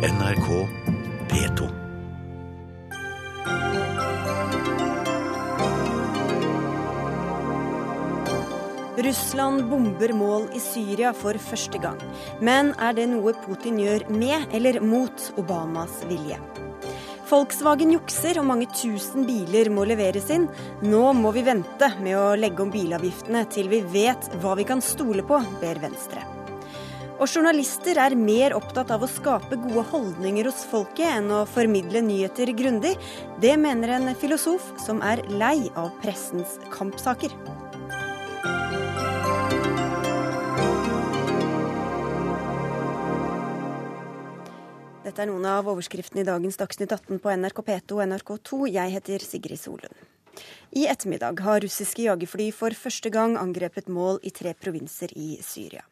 NRK P2. Russland bomber mål i Syria for første gang. Men er det noe Putin gjør med eller mot Obamas vilje? Volkswagen jukser og mange tusen biler må leveres inn. Nå må vi vente med å legge om bilavgiftene til vi vet hva vi kan stole på, ber Venstre. Og journalister er mer opptatt av å skape gode holdninger hos folket enn å formidle nyheter grundig. Det mener en filosof som er lei av pressens kampsaker. Dette er noen av overskriftene i dagens Dagsnytt 18 på NRK P2 og NRK2. Jeg heter Sigrid Solund. I ettermiddag har russiske jagerfly for første gang angrepet mål i tre provinser i Syria.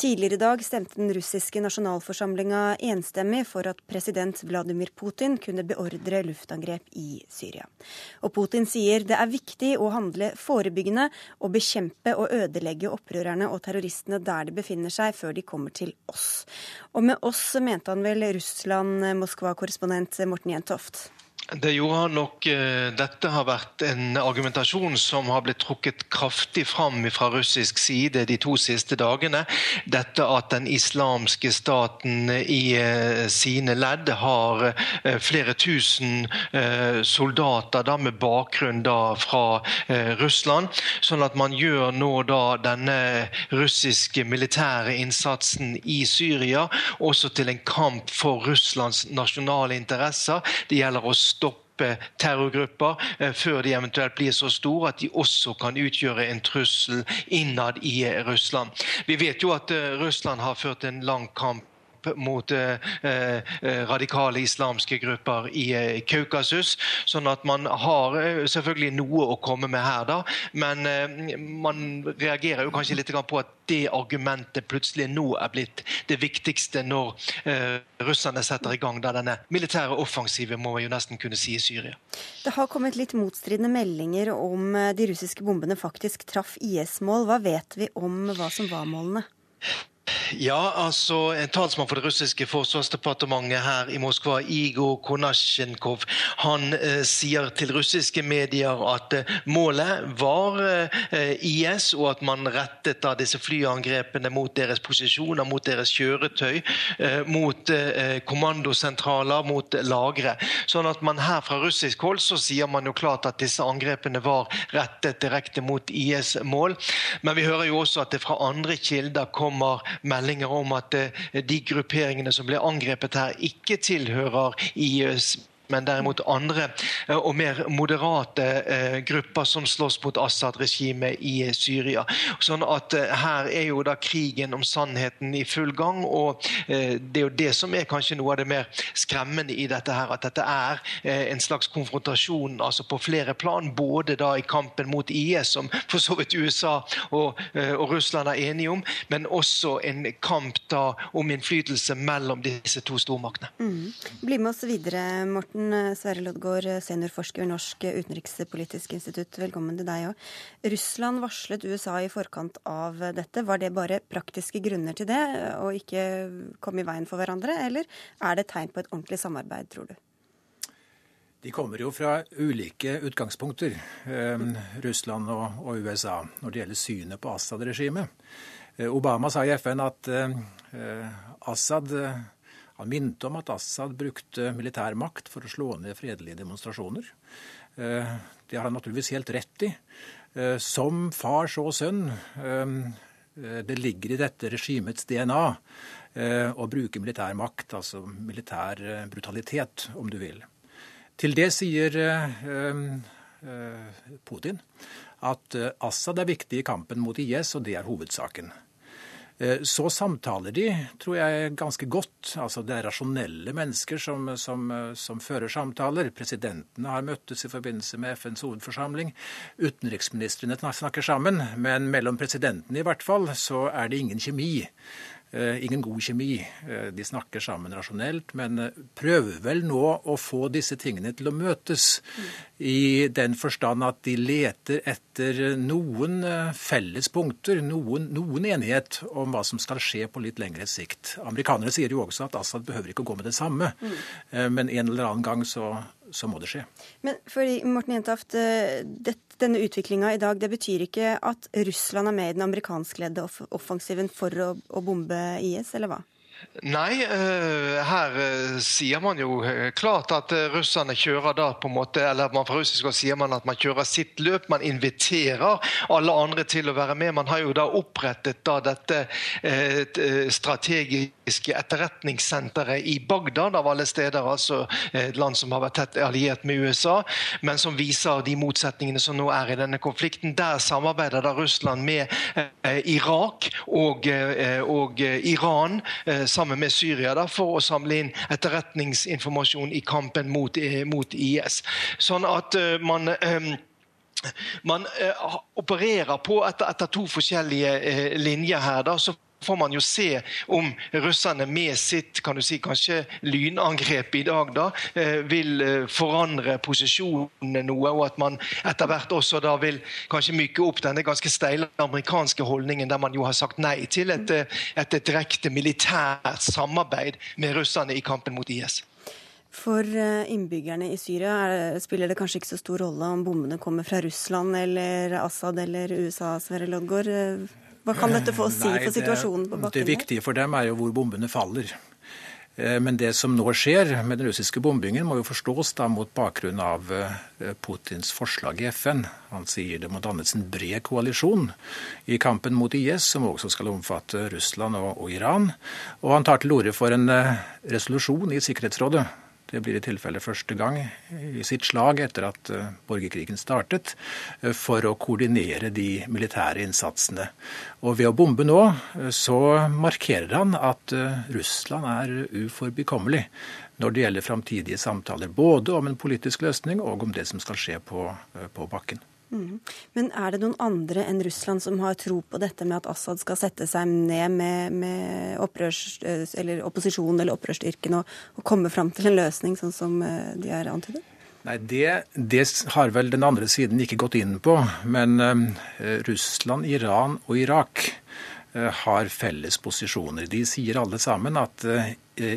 Tidligere i dag stemte den russiske nasjonalforsamlinga enstemmig for at president Vladimir Putin kunne beordre luftangrep i Syria. Og Putin sier det er viktig å handle forebyggende og bekjempe og ødelegge opprørerne og terroristene der de befinner seg, før de kommer til oss. Og med oss mente han vel Russland-Moskva-korrespondent Morten Jentoft? Det gjorde han nok. Eh, dette har vært en argumentasjon som har blitt trukket kraftig fram fra russisk side de to siste dagene. Dette at den islamske staten i eh, sine ledd har eh, flere tusen soldater da, med bakgrunn da fra Russland. Sånn at man gjør nå da denne russiske militære innsatsen i Syria også til en kamp for Russlands nasjonale interesser. Det gjelder å stoppe terrorgrupper eh, før de eventuelt blir så store at de også kan utgjøre en trussel innad i Russland. Vi vet jo at eh, Russland har ført en lang kamp mot eh, eh, radikale islamske grupper i eh, Kaukasus. Sånn at man har eh, selvfølgelig noe å komme med her, da. Men eh, man reagerer jo kanskje litt på at det argumentet plutselig nå er blitt det viktigste når eh, russerne setter i gang da denne militære offensiven, må man jo nesten kunne si, i Syria. Det har kommet litt motstridende meldinger om de russiske bombene faktisk traff IS-mål. Hva vet vi om hva som var målene? Ja, altså En talsmann for det russiske forsvarsdepartementet her i Moskva, Igor Konasjenkov, han eh, sier til russiske medier at eh, målet var eh, IS, og at man rettet da disse flyangrepene mot deres posisjoner, mot deres kjøretøy, eh, mot eh, kommandosentraler, mot lagre. Sånn at man her fra russisk hold så sier man jo klart at disse angrepene var rettet direkte mot IS-mål. Men vi hører jo også at det fra andre kilder kommer meldinger om at eh, de grupperingene som ble angrepet her, ikke tilhører IS men derimot andre eh, og mer moderate eh, grupper som slåss mot Assad-regimet i Syria. Sånn at Her er jo da krigen om sannheten i full gang. og Det er jo det som er kanskje noe av det mer skremmende i dette. her, At dette er en slags konfrontasjon altså på flere plan. Både da i kampen mot IS, som for så vidt USA og, og Russland er enige om, men også en kamp da om innflytelse mellom disse to stormaktene. Mm. Bli med oss videre, Morten. Morten Sverre Loddgaard, seniorforsker ved Norsk utenrikspolitisk institutt. Velkommen til deg òg. Russland varslet USA i forkant av dette. Var det bare praktiske grunner til det, og ikke komme i veien for hverandre, eller er det tegn på et ordentlig samarbeid, tror du? De kommer jo fra ulike utgangspunkter, eh, Russland og, og, USA, når det gjelder synet på Assad-regimet. Eh, Obama sa i FN at eh, Assad han minte om at Assad brukte militær makt for å slå ned fredelige demonstrasjoner. Eh, det har han naturligvis helt rett i. Eh, som far så sønn. Eh, det ligger i dette regimets DNA å bruke militær makt, altså militær brutalitet, om du vil. Til det sier Putin at Assad er viktig i kampen mot IS, og det er hovedsaken. Eh, så samtaler de, tror jeg, ganske godt. Altså Det er rasjonelle mennesker som, som, som, fører samtaler. Presidentene har møttes i forbindelse med FNs hovedforsamling. Utenriksministrene snakker sammen. Men mellom presidentene i hvert fall, så er det ingen kjemi. Eh, ingen god kjemi. Eh, de snakker sammen rasjonelt, men eh, prøver vel nå å få disse tingene til å møtes. I den forstand at de leter etter noen felles punkter, noen, noen, enighet om hva som skal skje på litt lengre sikt. Amerikanere sier jo også at Assad behøver ikke å gå med det samme, mm. men en eller annen gang så, så må det skje. Men fordi, Morten Jentoft, denne utviklinga i dag det betyr ikke at Russland er med i den amerikanskledde offensiven for å, å bombe IS, eller hva? Nei, eh, her eh, sier man jo eh, klart at russerne kjører da på en måte Eller man fra russisk sier man at man kjører sitt løp. Man inviterer alle andre til å være med. Man har jo da opprettet da dette strategiske etterretningssenteret i Bagdad, av alle steder. Altså et land som har vært tett alliert med USA, men som viser de motsetningene som nå er i denne konflikten. Der samarbeider da Russland med Irak og, og Iran sammen med Syria da, for å samle inn etterretningsinformasjon i kampen mot, eh, mot IS. Sånn at uh, man um, man eh, opererer på etter, etter to forskjellige eh, linjer her. Da, så får man jo se om russerne med sitt kan du si, kanskje lynangrep i dag da, eh, vil eh, forandre posisjonene noe, og at man etter hvert også da vil kanskje myke opp denne ganske steile amerikanske holdningen der man jo har sagt nei til et, eh, et, direkte militært samarbeid med russerne i kampen mot IS. For innbyggerne i Syria spiller det kanskje ikke så stor rolle om bombene kommer fra Russland eller Assad eller USA, Sverre Loddgaard. Hva kan dette få å si Nei, for situasjonen på bakken? Det viktige for dem er jo hvor bombene faller. Eh, men det som nå skjer med den russiske bombingen, må jo forstås da mot bakgrunn av eh, Putins forslag i FN. Han sier det må dannes en bred koalisjon i kampen mot IS, som også skal omfatte Russland og, Iran. Og han tar til orde for en eh, resolusjon i Sikkerhetsrådet det blir i tilfelle første gang i sitt slag etter at eh, borgerkrigen startet, eh, for å koordinere de militære innsatsene. Og ved å bombe nå, eh, så markerer han at Russland er uforbikommelig når det gjelder framtidige samtaler, både om en politisk løsning og om det som skal skje på, på bakken. Mm. Men er det noen andre enn Russland som har tro på dette med at Assad skal sette seg ned med, med opprørs, eller opposisjonen eller opprørsstyrken og, og, komme fram til en løsning, sånn som eh, de har antydet? Nei, det, det, har vel den andre siden ikke gått inn på. Men eh, Russland, Iran og Irak har felles posisjoner. De sier alle sammen at uh,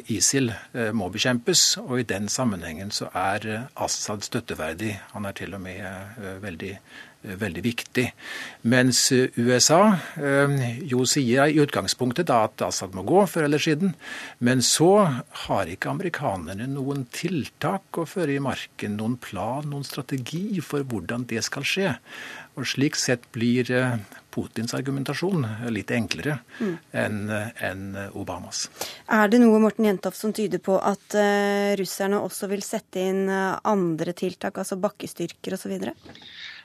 ISIL må bekjempes, og i den sammenhengen så er Assad støtteverdig. Han er til og med veldig veldig viktig. Mens USA eh, jo sier i utgangspunktet da at Assad må gå før eller siden. Men så har ikke amerikanerne noen tiltak å føre i marken, noen plan, noen strategi for hvordan det skal skje. Og slik sett blir eh, Putins argumentasjon litt enklere mm. enn en Obamas. Er det noe Morten Jentoff som tyder på at uh, russerne også vil sette inn andre tiltak, altså bakkestyrker osv.?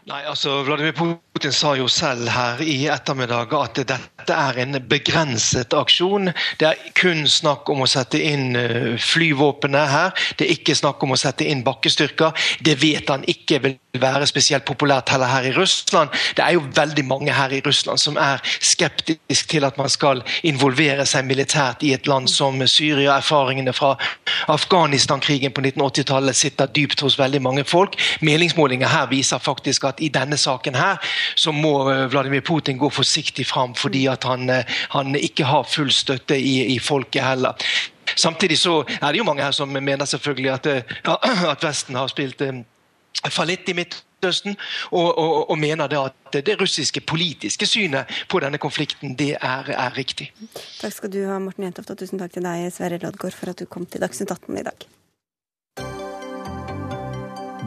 Nei, altså Vladimir Putin sa jo selv her i ettermiddag at dette er en begrenset aksjon. Det er kun snakk om å sette inn eh, flyvåpenet her. Det er ikke snakk om å sette inn bakkestyrker. Det vet han ikke vil være spesielt populært heller her i Russland. Det er jo veldig mange her i Russland som er skeptisk til at man skal involvere seg militært i et land som Syria. Erfaringene fra Afghanistan-krigen på 1980-tallet sitter dypt hos veldig mange folk. Meningsmålinger her viser faktisk at at i denne saken her så må eh, Vladimir Putin gå forsiktig fram, fordi at han, eh, han ikke har full støtte i, i folket heller. Samtidig så er det jo mange her som mener selvfølgelig at, eh, at Vesten har spilt fallitt i Midtøsten, og, og, og, mener det at det russiske politiske synet på denne konflikten det er, er riktig. Takk skal du ha, Morten Jentoft, og tusen takk til deg, Sverre Loddgaard, for at du kom til Dagsnytt 18 i dag.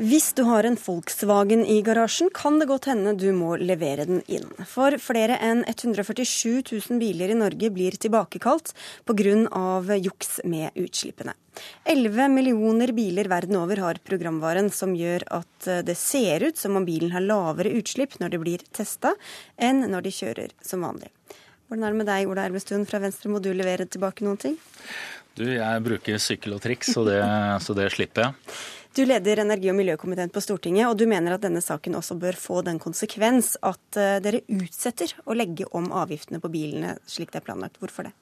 Hvis du har en Volkswagen i garasjen, kan det godt hende du må levere den inn. For flere enn 147 000 biler i Norge blir tilbakekalt pga. juks med utslippene. 11 millioner biler verden over har programvaren som gjør at det ser ut som om bilen har lavere utslipp når det blir testa, enn når de kjører som vanlig. Hvordan er det med deg, Ola Elvestuen fra Venstre, må du levere tilbake noen ting? Du, jeg bruker sykkel og trikk, så det, så det slipper jeg. Du leder energi- og miljøkomiteen på Stortinget, og du mener at denne saken også bør få den konsekvens at eh, dere utsetter å legge om avgiftene på bilene slik det er planlagt. Hvorfor det?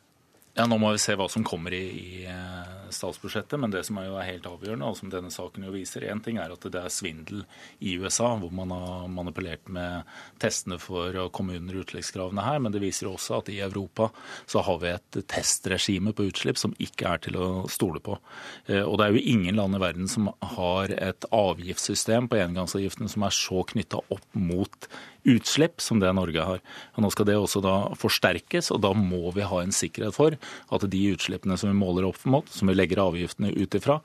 Ja, Nå må vi se hva som kommer i, i eh, statsbudsjettet, men det som er jo helt avgjørende, og som denne saken jo viser, én ting er at det er svindel i USA, hvor man har manipulert med testene for å komme under utslippskravene her, men det viser også at i Europa så har vi et testregime på utslipp som ikke er til å stole på. Eh, og det er jo ingen land i verden som har et avgiftssystem på engangsavgiften som er så knytta opp mot utslipp som det Norge har. Og nå skal det også da forsterkes, og da må vi ha en sikkerhet for at de utslippene som vi måler opp mot, som vi legger avgiftene ut ifra,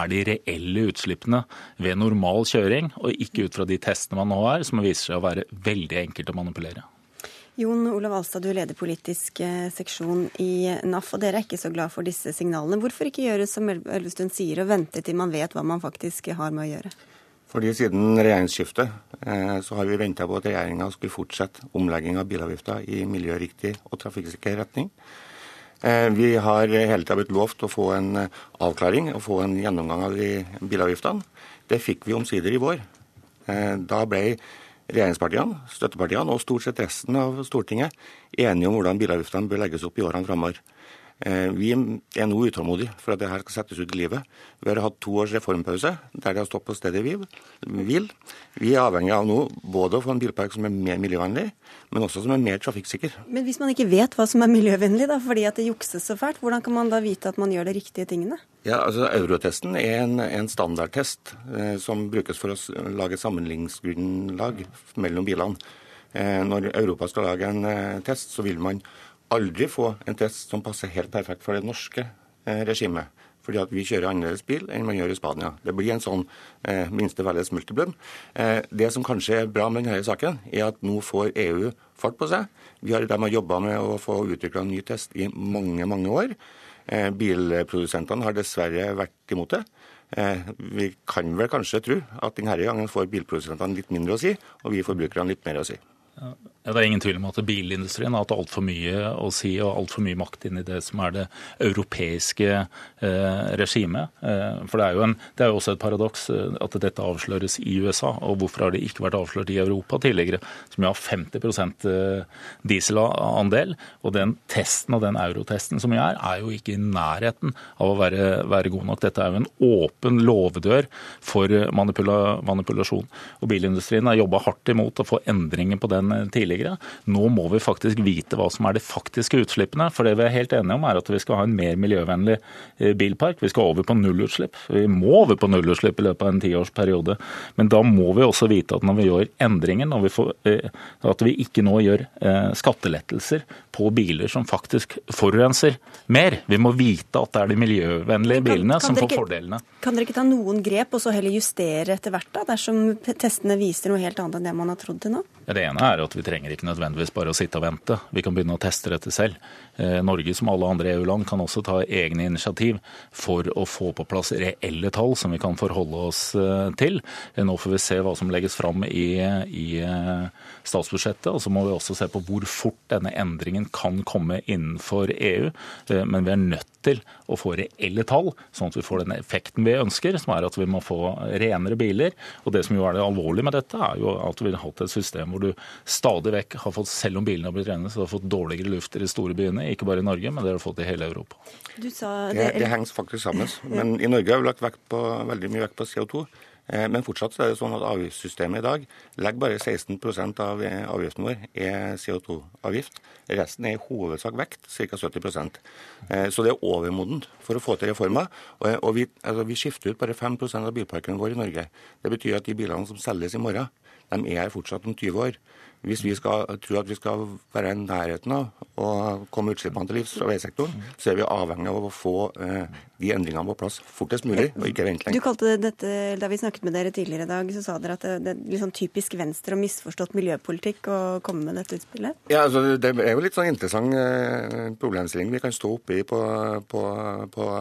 er de reelle utslippene ved normal kjøring, og ikke ut fra de testene man nå har, som viser seg å være veldig enkelt å manipulere. Jon Olav Alstad, du leder politisk eh, seksjon i NAF, og dere er ikke så glad for disse signalene. Hvorfor ikke gjøre som Elvestuen sier, og vente til man vet hva man faktisk har med å gjøre? Fordi Siden regjeringsskiftet eh, så har vi venta på at regjeringa skulle fortsette omlegging av bilavgifter i miljøriktig og trafikksikker retning. Eh, vi har hele tida blitt lovt å få en eh, avklaring og få en gjennomgang av de bilavgiftene. Det fikk vi omsider i vår. Da ble regjeringspartiene, støttepartiene og stort sett resten av Stortinget enige om hvordan bilavgiftene bør legges opp i årene framover. Eh, vi er nå utålmodige for at dette skal settes ut i livet. Vi har hatt to års reformpause der det har stått på stedet hvil. Vi er avhengig av nå både å få en bilpark som er mer miljøvennlig, men også som er mer trafikksikker. Men hvis man ikke vet hva som er miljøvennlig, da, fordi at det jukses så fælt, hvordan kan man da vite at man gjør de riktige tingene? Ja, altså Eurotesten er en, en standardtest eh, som brukes for å lage sammenligningsgrunnlag mellom bilene. Eh, når Europa skal lage en eh, test, så vil man aldri få en test som passer helt perfekt for det norske eh, regimet. Fordi at vi kjører annerledes bil enn man gjør i Spania. Det blir en sånn eh, minste felles multiplum. Eh, det som kanskje er bra med denne saken, er at nå får EU fart på seg. Vi har, de har jobba med å få utvikla en ny test i mange, mange år. Eh, bilprodusentene har dessverre vært imot det. Eh, vi kan vel kanskje tro at denne gangen får bilprodusentene litt mindre å si, og vi forbrukerne litt mer å si. Ja, Det er ingen tvil om at bilindustrien har hatt altfor mye å si og altfor mye makt inn i det som er det europeiske eh, regimet. Eh, for det er, en, det er, jo også et paradoks eh, at dette avsløres i USA. Og hvorfor har det ikke vært avslørt i Europa tidligere, som jo har 50 eh, dieselandel? Og den testen og den eurotesten som vi er, er jo ikke i nærheten av å være, være god nok. Dette er jo en åpen låvedør for manipula, manipulasjon. Og bilindustrien har jobba hardt imot å få endringer på den tidligere. Nå må vi faktisk vite hva som er de faktiske utslippene. For det vi er helt enige om er at vi skal ha en mer miljøvennlig eh, bilpark. Vi skal over på nullutslipp. Vi må over på nullutslipp i løpet av en tiårsperiode. Men da må vi også vite at når vi gjør endringer, vi får, eh, at vi ikke nå gjør eh, skattelettelser på biler som faktisk forurenser mer. Vi må vite at det er de miljøvennlige bilene kan, kan som får ikke, fordelene. Kan dere ikke ta noen grep og så heller justere etter hvert, da, dersom testene viser noe helt annet enn det man har trodd til nå? Ja, det ene er at vi trenger ikke nødvendigvis bare å sitte og vente. Vi kan begynne å teste dette selv. Eh, Norge, som alle andre EU-land, kan også ta egne initiativ for å få på plass reelle tall som vi kan forholde oss eh, til. Eh, nå får vi se hva som legges fram i, i statsbudsjettet, og så må vi også se på hvor fort denne endringen kan komme innenfor EU. Men vi er nødt til å få reelle tall, sånn at vi får den effekten vi ønsker, som er at vi må få renere biler. Og det som jo er det alvorlige med dette, er jo at vi har hatt et system hvor du stadig vekk har fått, selv om bilene har blitt rene, så har fått dårligere luft i de store byene. Ikke bare i Norge, men det har fått i hele Europa. Det, det, det, henger faktisk sammen. Men i Norge har vi lagt på, veldig mye vekt på CO2. Eh, men fortsatt så er det sånn at avgiftssystemet i dag legger bare 16 av avgiften vår er CO2-avgift. Resten er i hovedsak vekt, ca. 70 eh, Så det er overmodent for å få til reformer. Og vi, altså vi skifter ut bare 5% av bilparken vår i Norge. Det betyr at de bilene som selges i morgen, de er fortsatt om 20 år. Hvis vi skal tro at vi skal være i nærheten av å komme utslippene til livs fra veisektoren, så er vi avhengig av å få eh, de endringene på plass fortest mulig, og ikke vente lenger. Du kalte dette, Da vi snakket med dere tidligere i dag, så sa dere at det, er liksom typisk Venstre og misforstått miljøpolitikk å komme med dette utspillet? Ja, altså, Det er jo litt sånn interessant eh, problemstilling vi kan stå oppe i på, på, på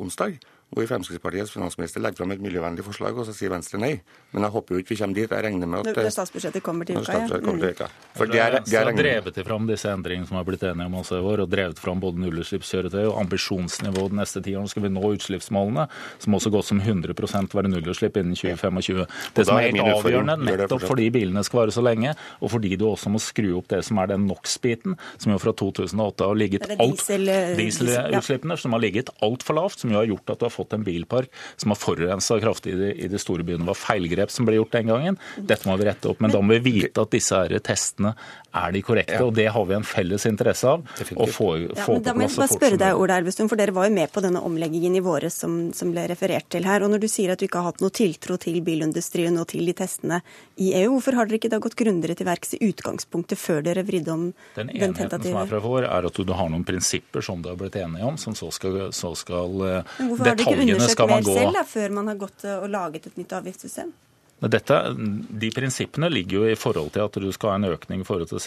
onsdag. Hvor Fremskrittspartiets finansminister legger fram et miljøvennlig forslag, og så sier Venstre nei. Men jeg håper jo ikke vi kommer dit. Jeg regner med at Når statsbudsjettet kommer til uka, ja. Kommer til uka. For det er, det er har drevet fram disse endringene som har blitt enige om også i år, og drevet fram både nullutslippskjøretøy og ambisjonsnivået de neste ti årene. Skal vi nå utslippsmålene, så må også godt som 100% være nullutslipp innen 2025. Det som er helt avgjørende, nettopp fordi bilene skal vare så lenge, og fordi du også må skru opp det som er den NOx-biten, som jo fra 2008 har ligget alt diesel, dieselutslippene, som har ligget altfor lavt, som jo har gjort at du har fått en bilpark som har forurensa kraftig i de, i de, store byene. Det var feilgrep som ble gjort den gangen. Dette må vi rette opp. Men da må vi vite at disse her testene er de korrekte, og det har vi en felles interesse av. å få, ja, få Da må jeg bare spørre deg, Ola Elvestuen, for dere var jo med på denne omleggingen i våre som, som, ble referert til her. og Når du sier at du ikke har hatt noe tiltro til bilindustrien og til de testene i EU, hvorfor har dere ikke da gått grundigere til verks i utgangspunktet før dere vridde om den, den tentative? Den enigheten som er fra vår, er at du har noen prinsipper som du har blitt enige om, som så skal, så skal gå Hvorfor har dere ikke undersøkt mer selv da, før man har gått og laget et nytt avgiftssystem? Dette, de prinsippene ligger jo i forhold til at du skal ha en økning i forhold til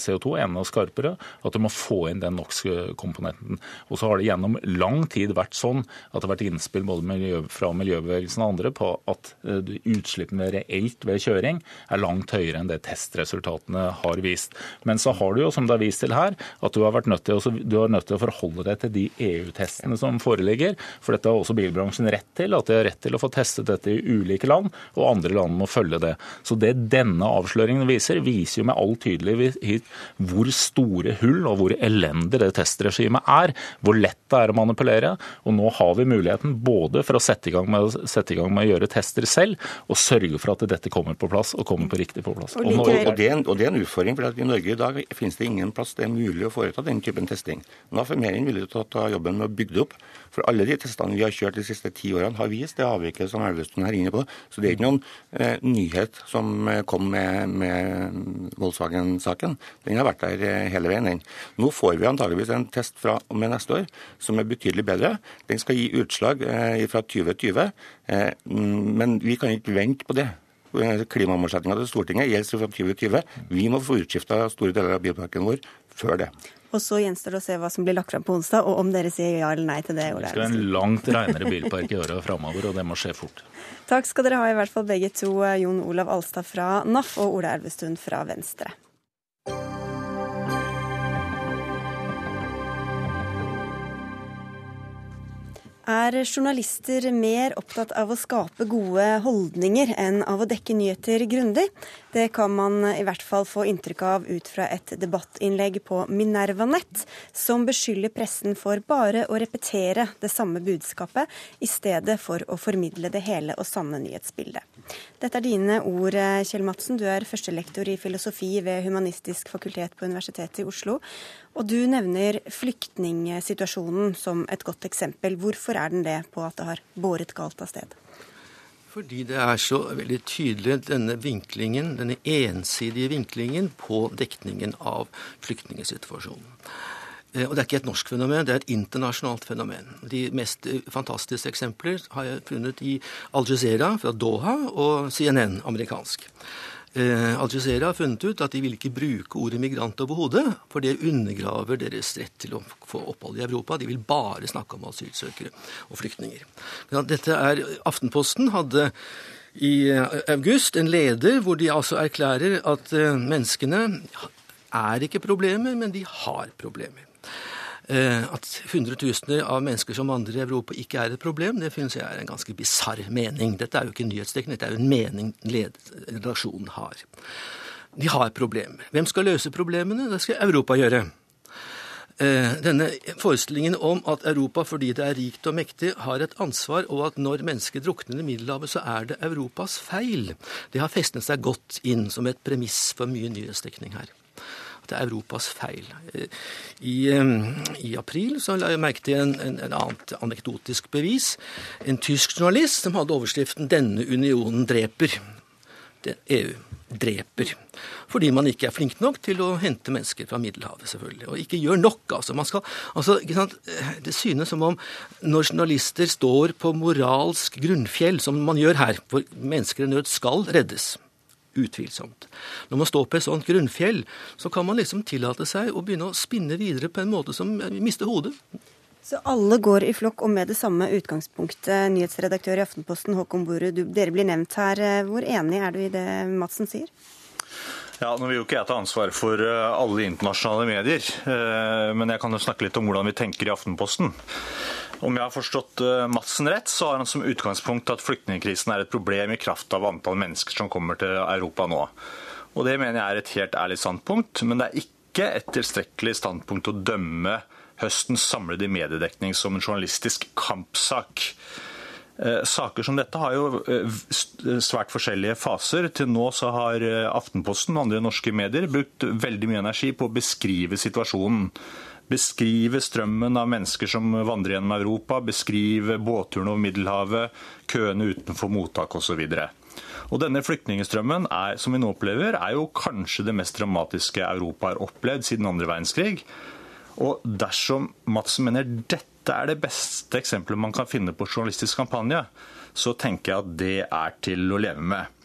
CO2, enda skarpere. At du må få inn den NOx-komponenten. Og så har det gjennom lang tid vært sånn at det har vært innspill både miljø, fra miljøbevegelsen og andre på at uh, utslippene reelt ved kjøring er langt høyere enn det testresultatene har vist. Men så har du jo, som det er vist til her, at du har vært nødt til, har nødt til å forholde deg til de EU-testene som foreligger. For dette har også bilbransjen rett til, at de har rett til å få testet dette i ulike land. og andre andre land må følge det. Så Det denne avsløringen viser, viser jo med all tydelighet hvor store hull og hvor elendig det testregimet er. Hvor lett det er å manipulere. Og nå har vi muligheten både for å sette i gang med, sette i gang med å gjøre tester selv, og sørge for at dette kommer på plass og kommer på riktig på plass. Og, og, og, det, en, og det, er en, utfordring, for i Norge i dag finnes det ingen plass det er mulig å foreta den typen testing. Nå er mer enn villig til å ta jobben med å bygge det opp. For alle de testene vi har kjørt de siste ti årene, har vist det avviket som Elvestuen er inne på. Så det er ikke noen nyhet som eh, kom med, med Volkswagen-saken. Den har vært der eh, hele veien. Den. Nå får vi antageligvis en test fra og med neste år som er betydelig bedre. Den skal gi utslag eh, fra 2020, eh, men vi kan ikke vente på det. Eh, klimamålsettinga til Stortinget gjelder fra 2020. Vi må få utskifta store deler av bilparken vår før det. Og så gjenstår det å se hva som blir lagt fram på onsdag, og om dere sier ja eller nei til det. Det skal være en langt regnere bilpark i åra framover, og det må skje fort. Takk skal dere ha, i hvert fall begge to. Jon Olav Alstad fra NAF og Ola Elvestuen fra Venstre. Er journalister mer opptatt av å skape gode holdninger enn av å dekke nyheter grundig? Det kan man i hvert fall få inntrykk av ut fra et debattinnlegg på Minervanett, som beskylder pressen for bare å repetere det samme budskapet, i stedet for å formidle det hele og sanne nyhetsbildet. Dette er dine ord, Kjell Madsen. Du er førstelektor i filosofi ved Humanistisk fakultet på Universitetet i Oslo. Og du nevner flyktningsituasjonen som et godt eksempel. Hvorfor er den det på at det har båret galt av sted? Fordi det er så veldig tydelig denne vinklingen, denne ensidige vinklingen på dekningen av flyktningsituasjonen. Eh, og det er ikke et norsk fenomen, det er et internasjonalt fenomen. De mest eh, fantastiske eksempler har jeg funnet i Al Jazeera fra Doha og CNN amerikansk. Eh, Al Jazeera har funnet ut at de vil ikke bruke ordet migrant overhodet, for det undergraver deres rett til å få opphold i Europa. De vil bare snakke om asylsøkere og flyktninger. Dette er Aftenposten hadde i eh, august en leder hvor de altså erklærer at eh, menneskene er ikke problemer, men de har problemer. Eh, at hundretusener av mennesker som vandrer i Europa ikke er et problem, det synes jeg er en ganske bisarr mening. Dette er jo ikke nyhetsdekning, dette er jo en mening redaksjonen har. De har problemer. Hvem skal løse problemene? Det skal Europa gjøre. Eh, denne forestillingen om at Europa, fordi det er rikt og mektig, har et ansvar, og at når mennesker drukner i Middelhavet, så er det Europas feil, det har festnet seg godt inn som et premiss for mye nyhetsdekning her det er Europas feil. I, i april så la jeg merke til en, en, en, annet anekdotisk bevis. En tysk journalist som hadde overskriften 'Denne unionen dreper'. EU dreper. Fordi man ikke er flink nok til å hente mennesker fra Middelhavet, selvfølgelig. Og ikke gjør nok, altså. Skal, altså det synes som om når journalister står på moralsk grunnfjell, som man gjør her, hvor mennesker i nød skal reddes Utvilsomt. Når man står på et sånt grunnfjell, så kan man liksom tillate seg å begynne å spinne videre på en måte som mister hodet. Så alle går i flokk og med det samme utgangspunktet. Nyhetsredaktør i Aftenposten Håkon Borud, dere blir nevnt her. Hvor enig er du i det Madsen sier? Ja, Nå vil jo ikke jeg ta ansvar for eh, alle internasjonale medier, eh, men jeg kan jo snakke litt om hvordan vi tenker i Aftenposten. Om jeg har forstått eh, Madsen rett, så har han som utgangspunkt at flyktningkrisen er et problem i kraft av antall mennesker som kommer til Europa nå. Og Det mener jeg er et helt ærlig standpunkt, men det er ikke et tilstrekkelig standpunkt å dømme høstens samlede mediedekning som en journalistisk kampsak. Eh, saker som dette har jo eh, svært forskjellige faser. Til nå så har Aftenposten og andre norske medier brukt veldig mye energi på å beskrive situasjonen. Beskrive strømmen av mennesker som vandrer gjennom Europa, beskrive båtturene over Middelhavet, køene utenfor mottak osv. Og denne flyktningstrømmen er, som vi nå opplever, er jo kanskje det mest dramatiske Europa har opplevd siden andre verdenskrig. Og dersom Madsen mener dette er det beste eksempelet man kan finne på journalistisk kampanje, så tenker jeg at det er til å leve med.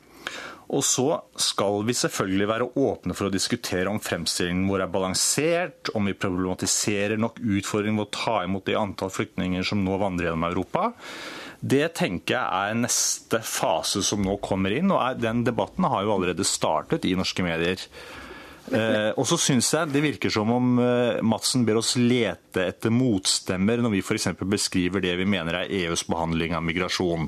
Og så skal vi selvfølgelig være åpne for å diskutere om fremstillingen vår er balansert, om vi problematiserer nok utfordringen ved å ta imot det antall flyktninger som nå vandrer gjennom Europa. Det tenker jeg er neste fase som nå kommer inn, og den debatten har jo allerede startet i norske medier. Eh, og så syns jeg det virker som om eh, Madsen ber oss lete etter motstemmer når vi f.eks. beskriver det vi mener er EUs behandling av migrasjon.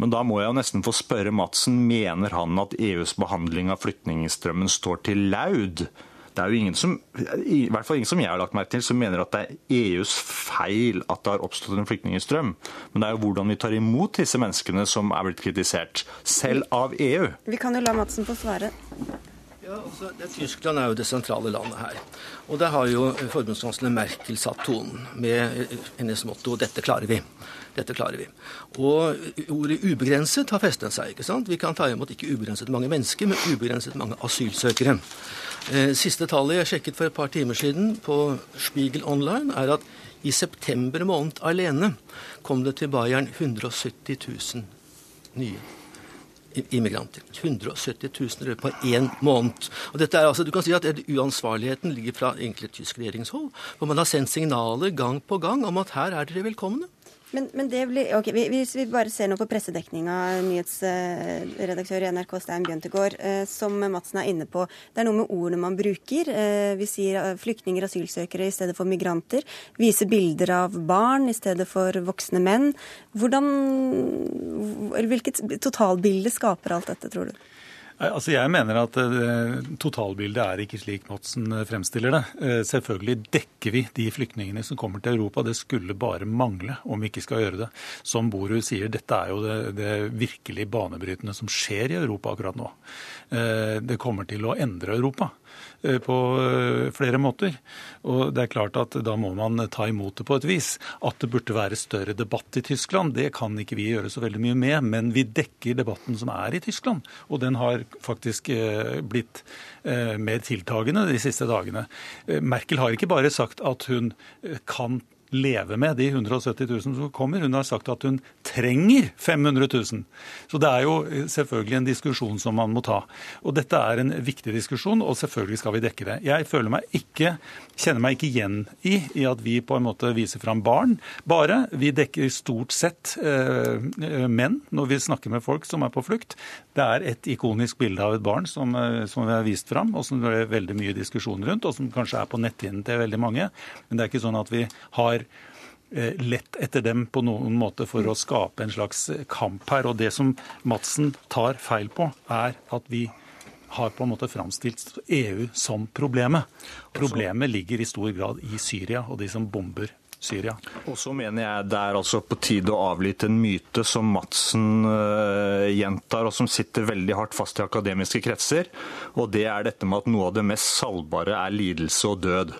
Men da må jeg jo nesten få spørre Madsen, mener han at EUs behandling av flyktningstrømmen står til laud? Det er jo ingen som, i hvert fall ingen som jeg har lagt merke til, som mener at det er EUs feil at det har oppstått en flyktningstrøm. Men det er jo hvordan vi tar imot disse menneskene som er blitt kritisert, selv av EU. Vi kan jo la Madsen få svare. Ja, altså, Tyskland er jo det sentrale landet her. Og der har jo forbundskansler Merkel satt tonen med hennes motto 'dette klarer vi'. Dette klarer vi. Og ordet 'ubegrenset' har festet seg. ikke sant? Vi kan ta imot ikke ubegrenset mange mennesker, men ubegrenset mange asylsøkere. Eh, siste tallet jeg sjekket for et par timer siden på Spiegel Online, er at i september måned alene kom det til Bayern 170 000 nye immigranter. 170 000 i på én måned. Og dette er altså, du kan si at Uansvarligheten ligger fra egentlig tysk regjeringshold. For man har sendt signaler gang på gang om at her er dere velkomne. Men, men blir, ok, Hvis vi bare ser nå på pressedekninga, nyhetsredaktør i NRK Stein Bjøntegård, eh, som Madsen er inne på. Det er noe med ordene man bruker. Eh, vi sier flyktninger, asylsøkere i stedet for migranter. Viser bilder av barn i stedet for voksne menn. Hvordan, hvilket totalbilde skaper alt dette, tror du? Altså Jeg mener at uh, totalbildet er ikke slik Madsen eh, fremstiller det. Selvfølgelig dekker vi de flyktningene som kommer til Europa. Det skulle bare mangle om vi ikke skal gjøre det. Som Borud sier, dette er jo det, det virkelig banebrytende som skjer i Europa akkurat nå. Det kommer til å endre Europa. Eh, på eh, flere måter. Og det er klart at da må man ta imot det på et vis. At det burde være større debatt i Tyskland, det kan ikke vi gjøre så veldig mye med. Men vi dekker debatten som er i Tyskland, og den har faktisk eh, blitt mer tiltagende de siste dagene. Merkel har ikke bare sagt at hun kan leve med de 170 000 som kommer. Hun har sagt at hun trenger 500 000. Så det er jo selvfølgelig en diskusjon som man må ta. Og dette er en viktig diskusjon, og selvfølgelig skal vi dekke det. Jeg føler meg ikke, kjenner meg ikke igjen i, i at vi på en måte viser fram barn bare. Vi dekker stort sett eh, menn når vi snakker med folk som er på flukt. Det er et ikonisk bilde av et barn som, eh, som vi har vist fram, og som det er veldig mye diskusjon rundt, og som kanskje er på netthinnen til veldig mange. Men det er ikke sånn at vi har Eh, lett etter dem på noen måte for å skape en slags kamp her. Og det som Madsen tar feil på, er at vi har på en måte framstilt EU som problemet. Problemet ligger i stor grad i Syria og de som bomber Syria. Og så mener jeg det er altså på tide å avlyte en myte som Madsen uh, gjentar, og som sitter veldig hardt fast i akademiske kretser. Og det er dette med at noe av det mest salgbare er lidelse og død.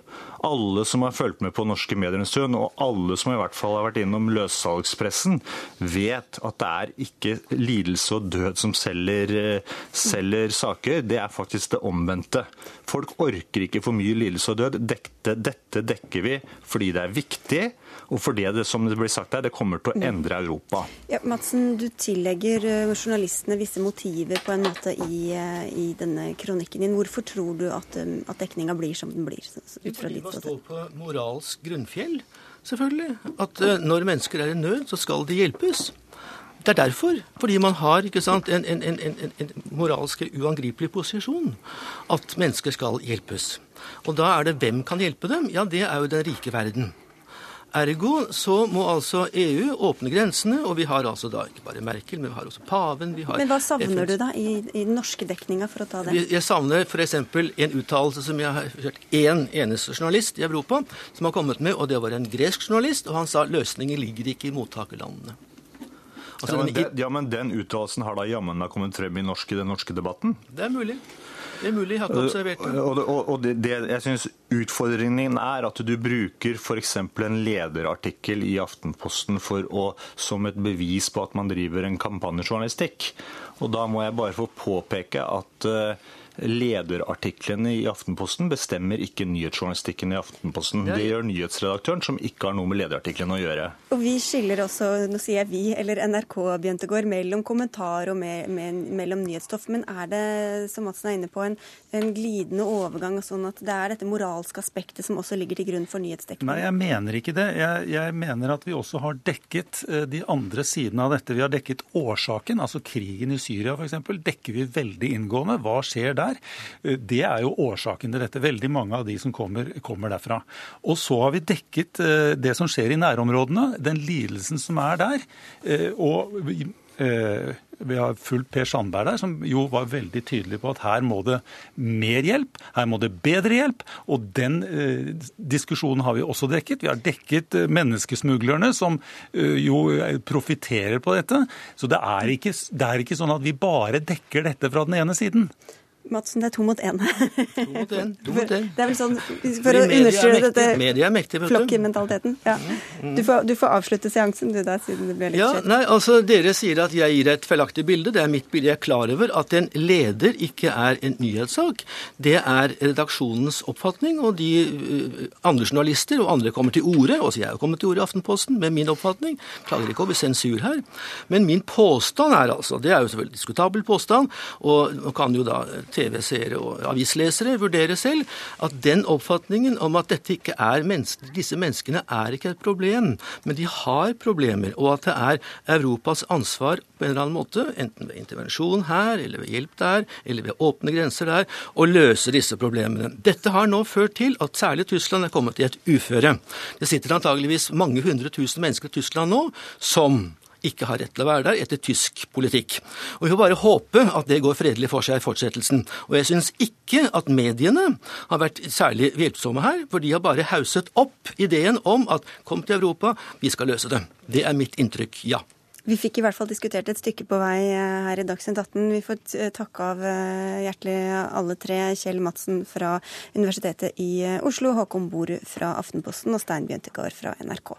Alle som har fulgt med på norske medier en stund, og alle som i hvert fall har vært innom løssalgspressen, vet at det er ikke lidelse og død som selger, eh, selger saker. Det er faktisk det omvendte. Folk orker ikke for mye lidelse og død. Dette, dette dekker vi fordi det er viktig. Og fordi det som det blir sagt her, det kommer til å endre Europa. Ja, Madsen, du tillegger eh, journalistene visse motiver på en måte i, eh, i denne kronikken din. Hvorfor tror du at, at dekninga blir som den blir? ut fra ditt ståsted? står på moralsk grunnfjell, selvfølgelig. At når mennesker er i nød, så skal de hjelpes. Det er derfor. Fordi man har sant, en, en, en, en, moralsk uangripelig posisjon. At mennesker skal hjelpes. Og da er det hvem kan hjelpe dem? Ja, det er jo den rike verden. Ergo så må altså EU åpne grensene, og vi har altså da ikke bare Merkel, men vi har også paven vi har Men hva savner FNs... du da i, i den norske dekninga, for å ta det? Jeg savner f.eks. en uttalelse som jeg har hørt én eneste journalist i Europa som har kommet med, og det var en gresk journalist, og han sa løsningen ligger ikke i mottakerlandene. Altså, ja, men, den, ja, men den uttalelsen har da jammen meg kommet frem i, norsk, i den norske debatten? Det er mulig. Det er mulig, jeg har ikke observert det. Og, og, og det, det, jeg synes Utfordringen er at du bruker f.eks. en lederartikkel i Aftenposten for å, som et bevis på at man driver en kampanjejournalistikk. Og Da må jeg bare få påpeke at uh, lederartiklene i Aftenposten bestemmer ikke nyhetsjournalistikken i Aftenposten. Det gjør nyhetsredaktøren, som ikke har noe med lederartiklene å gjøre. Og Vi skiller også, nå sier jeg vi, eller NRK, Bjøntegård, mellom kommentar og med, med, mellom nyhetsstoff. Men er det, som Madsen er inne på, en, en glidende overgang, sånn at det er dette moralske aspektet som også ligger til grunn for nyhetsdekningen? Nei, jeg mener ikke det. Jeg, jeg mener at vi også har dekket eh, de andre sidene av dette. Vi har dekket årsaken, altså krigen i Syria f.eks. Dekker vi veldig inngående. Hva skjer der? Eh, det er jo årsaken til dette. Veldig mange av de som kommer, kommer derfra. Og så har vi dekket eh, det som skjer i nærområdene, den lidelsen som er der. Eh, og vi har fulgt Per Sandberg der, som jo var veldig tydelig på at her må det mer hjelp, her må det bedre hjelp. Og den diskusjonen har vi også dekket. Vi har dekket menneskesmuglerne, som jo profitterer på dette. Så det er, ikke, det er ikke sånn at vi bare dekker dette fra den ene siden. Madsen, det er to mot én. to mot én. Det er vel sånn, For å understreke dette flokkmentaliteten. Ja. Mm. Du, får, du, får, avslutte seansen, du da, siden det ble litt ja, skjønt. Nei, altså, Dere sier at jeg gir et feilaktig bilde. Det er mitt bilde. Jeg er klar over at en leder ikke er en nyhetssak. Det er redaksjonens oppfatning, og de uh, andre journalister og andre kommer til orde. Også jeg har kommet til orde i Aftenposten med min oppfatning. Klager ikke over sensur her. Men min påstand er altså, det er jo selvfølgelig diskutabel påstand, og man kan jo da TV-seere og avislesere vurderer selv at den oppfatningen om at mennesker, disse menneskene er ikke et problem, men de har problemer, og at det er Europas ansvar på en eller annen måte, enten ved intervensjon her, eller ved hjelp der, eller ved åpne grenser der, å løse disse problemene. Dette har nå ført til at særlig Tyskland er kommet i et uføre. Det sitter antageligvis mange hundre tusen mennesker i Tyskland nå som ikke har rett til å være der etter tysk politikk. Og Vi får bare håpe at det går fredelig for seg i fortsettelsen. Og jeg syns ikke at mediene har vært særlig hjelpsomme her, for de har bare hauset opp ideen om at kom til Europa, vi skal løse det. Det er mitt inntrykk, ja. Vi fikk i hvert fall diskutert et stykke på vei eh, her i Dagsnytt 18. Vi får eh, takke av eh, hjertelig alle tre. Kjell Madsen fra Universitetet i Oslo, Håkon Boru fra Aftenposten og Stein Bjøntegard fra NRK.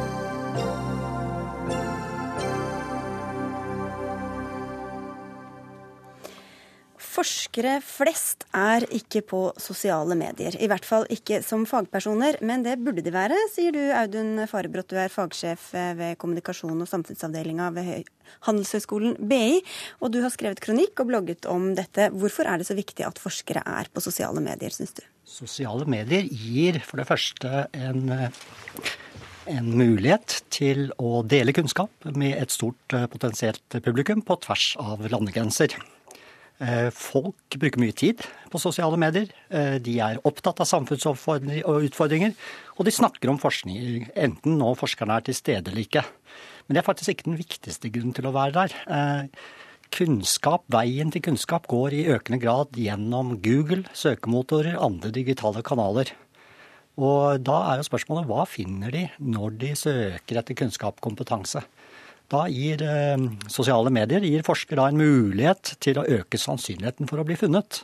Forskere flest er ikke på sosiale medier. I hvert fall ikke som fagpersoner, men det burde de være, sier du Audun Farebrott. Du er fagsjef ved kommunikasjon og samfunnsavdelinga ved Handelshøyskolen BI. Og du har skrevet kronikk og blogget om dette. Hvorfor er det så viktig at forskere er på sosiale medier, syns du? Sosiale medier gir for det første en, en mulighet til å dele kunnskap med et stort eh, potensielt publikum på tvers av landegrenser. Eh, folk bruker mye tid på sosiale medier. Eh, de er opptatt av samfunnsutfordringer, og de snakker om forskning, enten nå forskerne er til stede eller ikke. Men det er faktisk ikke den viktigste grunnen til å være der kunnskap, veien til kunnskap går i økende grad gjennom Google, søkemotorer, andre digitale kanaler. Og da er jo spørsmålet hva finner de når de søker etter kunnskap og kompetanse? Da gir eh, sosiale medier gir forskere en mulighet til å øke sannsynligheten for å bli funnet.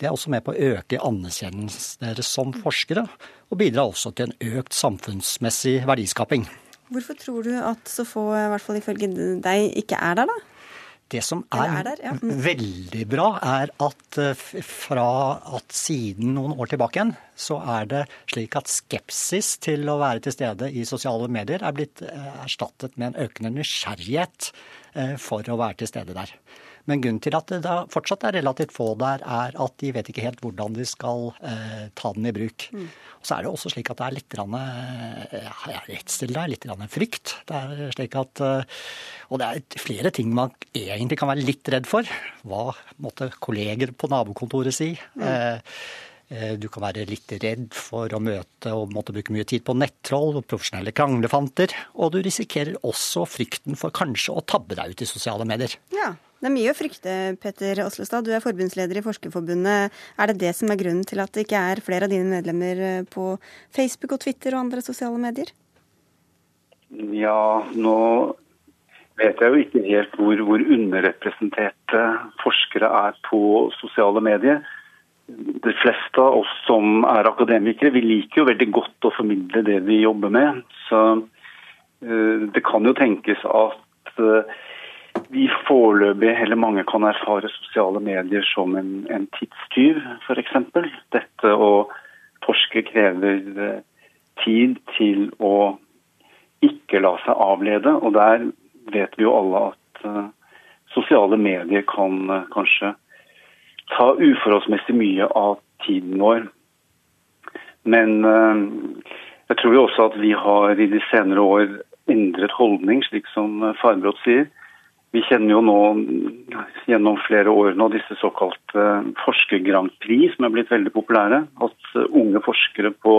Det er også med på å øke anerkjennelsen deres som forskere, og bidrar også til en økt samfunnsmessig verdiskaping. Hvorfor tror du at så få, i hvert fall ifølge deg, ikke er der, da? Det som er, er der, ja. mm. veldig bra, er at eh, fra at siden noen år tilbake igjen, så er det slik at skepsis til å være til stede i sosiale medier er blitt eh, erstattet med en økende nysgjerrighet eh, for å være til stede der. Men grunnen til at det da fortsatt er relativt få der, er at de vet ikke helt hvordan de skal eh, ta den i bruk. Mm. Og så er det også slik at det er litt rann, eh, ja, redsel der, litt rann frykt. Det er slik at, eh, og det er flere ting man egentlig kan være litt redd for. Hva måtte kolleger på nabokontoret si? Mm. Eh, eh, du kan være litt redd for å møte og måtte bruke mye tid på nettroll og profesjonelle kranglefanter. Og du risikerer også frykten for kanskje å tabbe deg ut i sosiale medier. Ja, det er mye å frykte, Petter Oslestad. Du er forbundsleder i Forskerforbundet. Er det det som er grunnen til at det ikke er flere av dine medlemmer eh, på Facebook og Twitter og andre sosiale medier? Ja, nå vet jeg jo ikke helt hvor, hvor underrepresenterte forskere er på sosiale medier. De fleste av oss som er akademikere, vi liker jo veldig godt å formidle det vi jobber med. Så uh, det kan jo tenkes at uh, vi foreløpig, eller mange kan erfare sosiale medier som en, en tidstyv, f.eks. Dette å forske krever eh, tid til å ikke la seg avlede. Og der vet vi jo alle at uh, sosiale medier kan uh, kanskje ta uforholdsmessig mye av tiden vår. Men jeg tror jo også at vi har i de senere år endret holdning, slik som Farbrot sier. Vi kjenner jo nå gjennom flere år nå disse såkalte eh, forsker-Grand Prix, som er blitt veldig populære. At eh, unge forskere på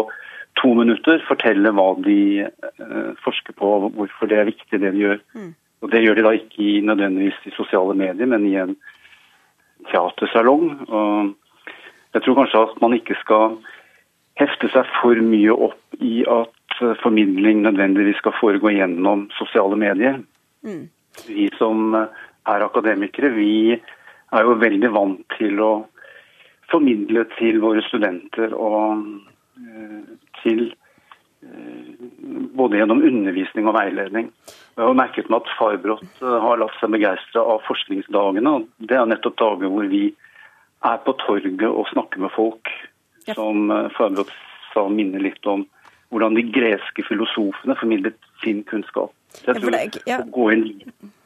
to minutter forteller hva de eh, forsker på, og hvorfor det er viktig det de gjør. Mm. Og Det gjør de da ikke i, nødvendigvis i sosiale medier, men i en teatersalong. Og jeg tror kanskje at man ikke skal hefte seg for mye opp i at formidling nødvendigvis skal foregå gjennom sosiale medier. Mm. Vi som er akademikere, vi er jo veldig vant til å formidle til våre studenter og eh, til eh, både gjennom undervisning og veiledning. Jeg har merket meg at Farbrot eh, har latt seg begeistre av forskningsdagene. og Det er nettopp dager hvor vi er på torget og snakker med folk. Ja. Som Farbrot sa minner litt om hvordan de greske filosofene formidlet sin kunnskap. Jeg tror det, ja. å, gå inn,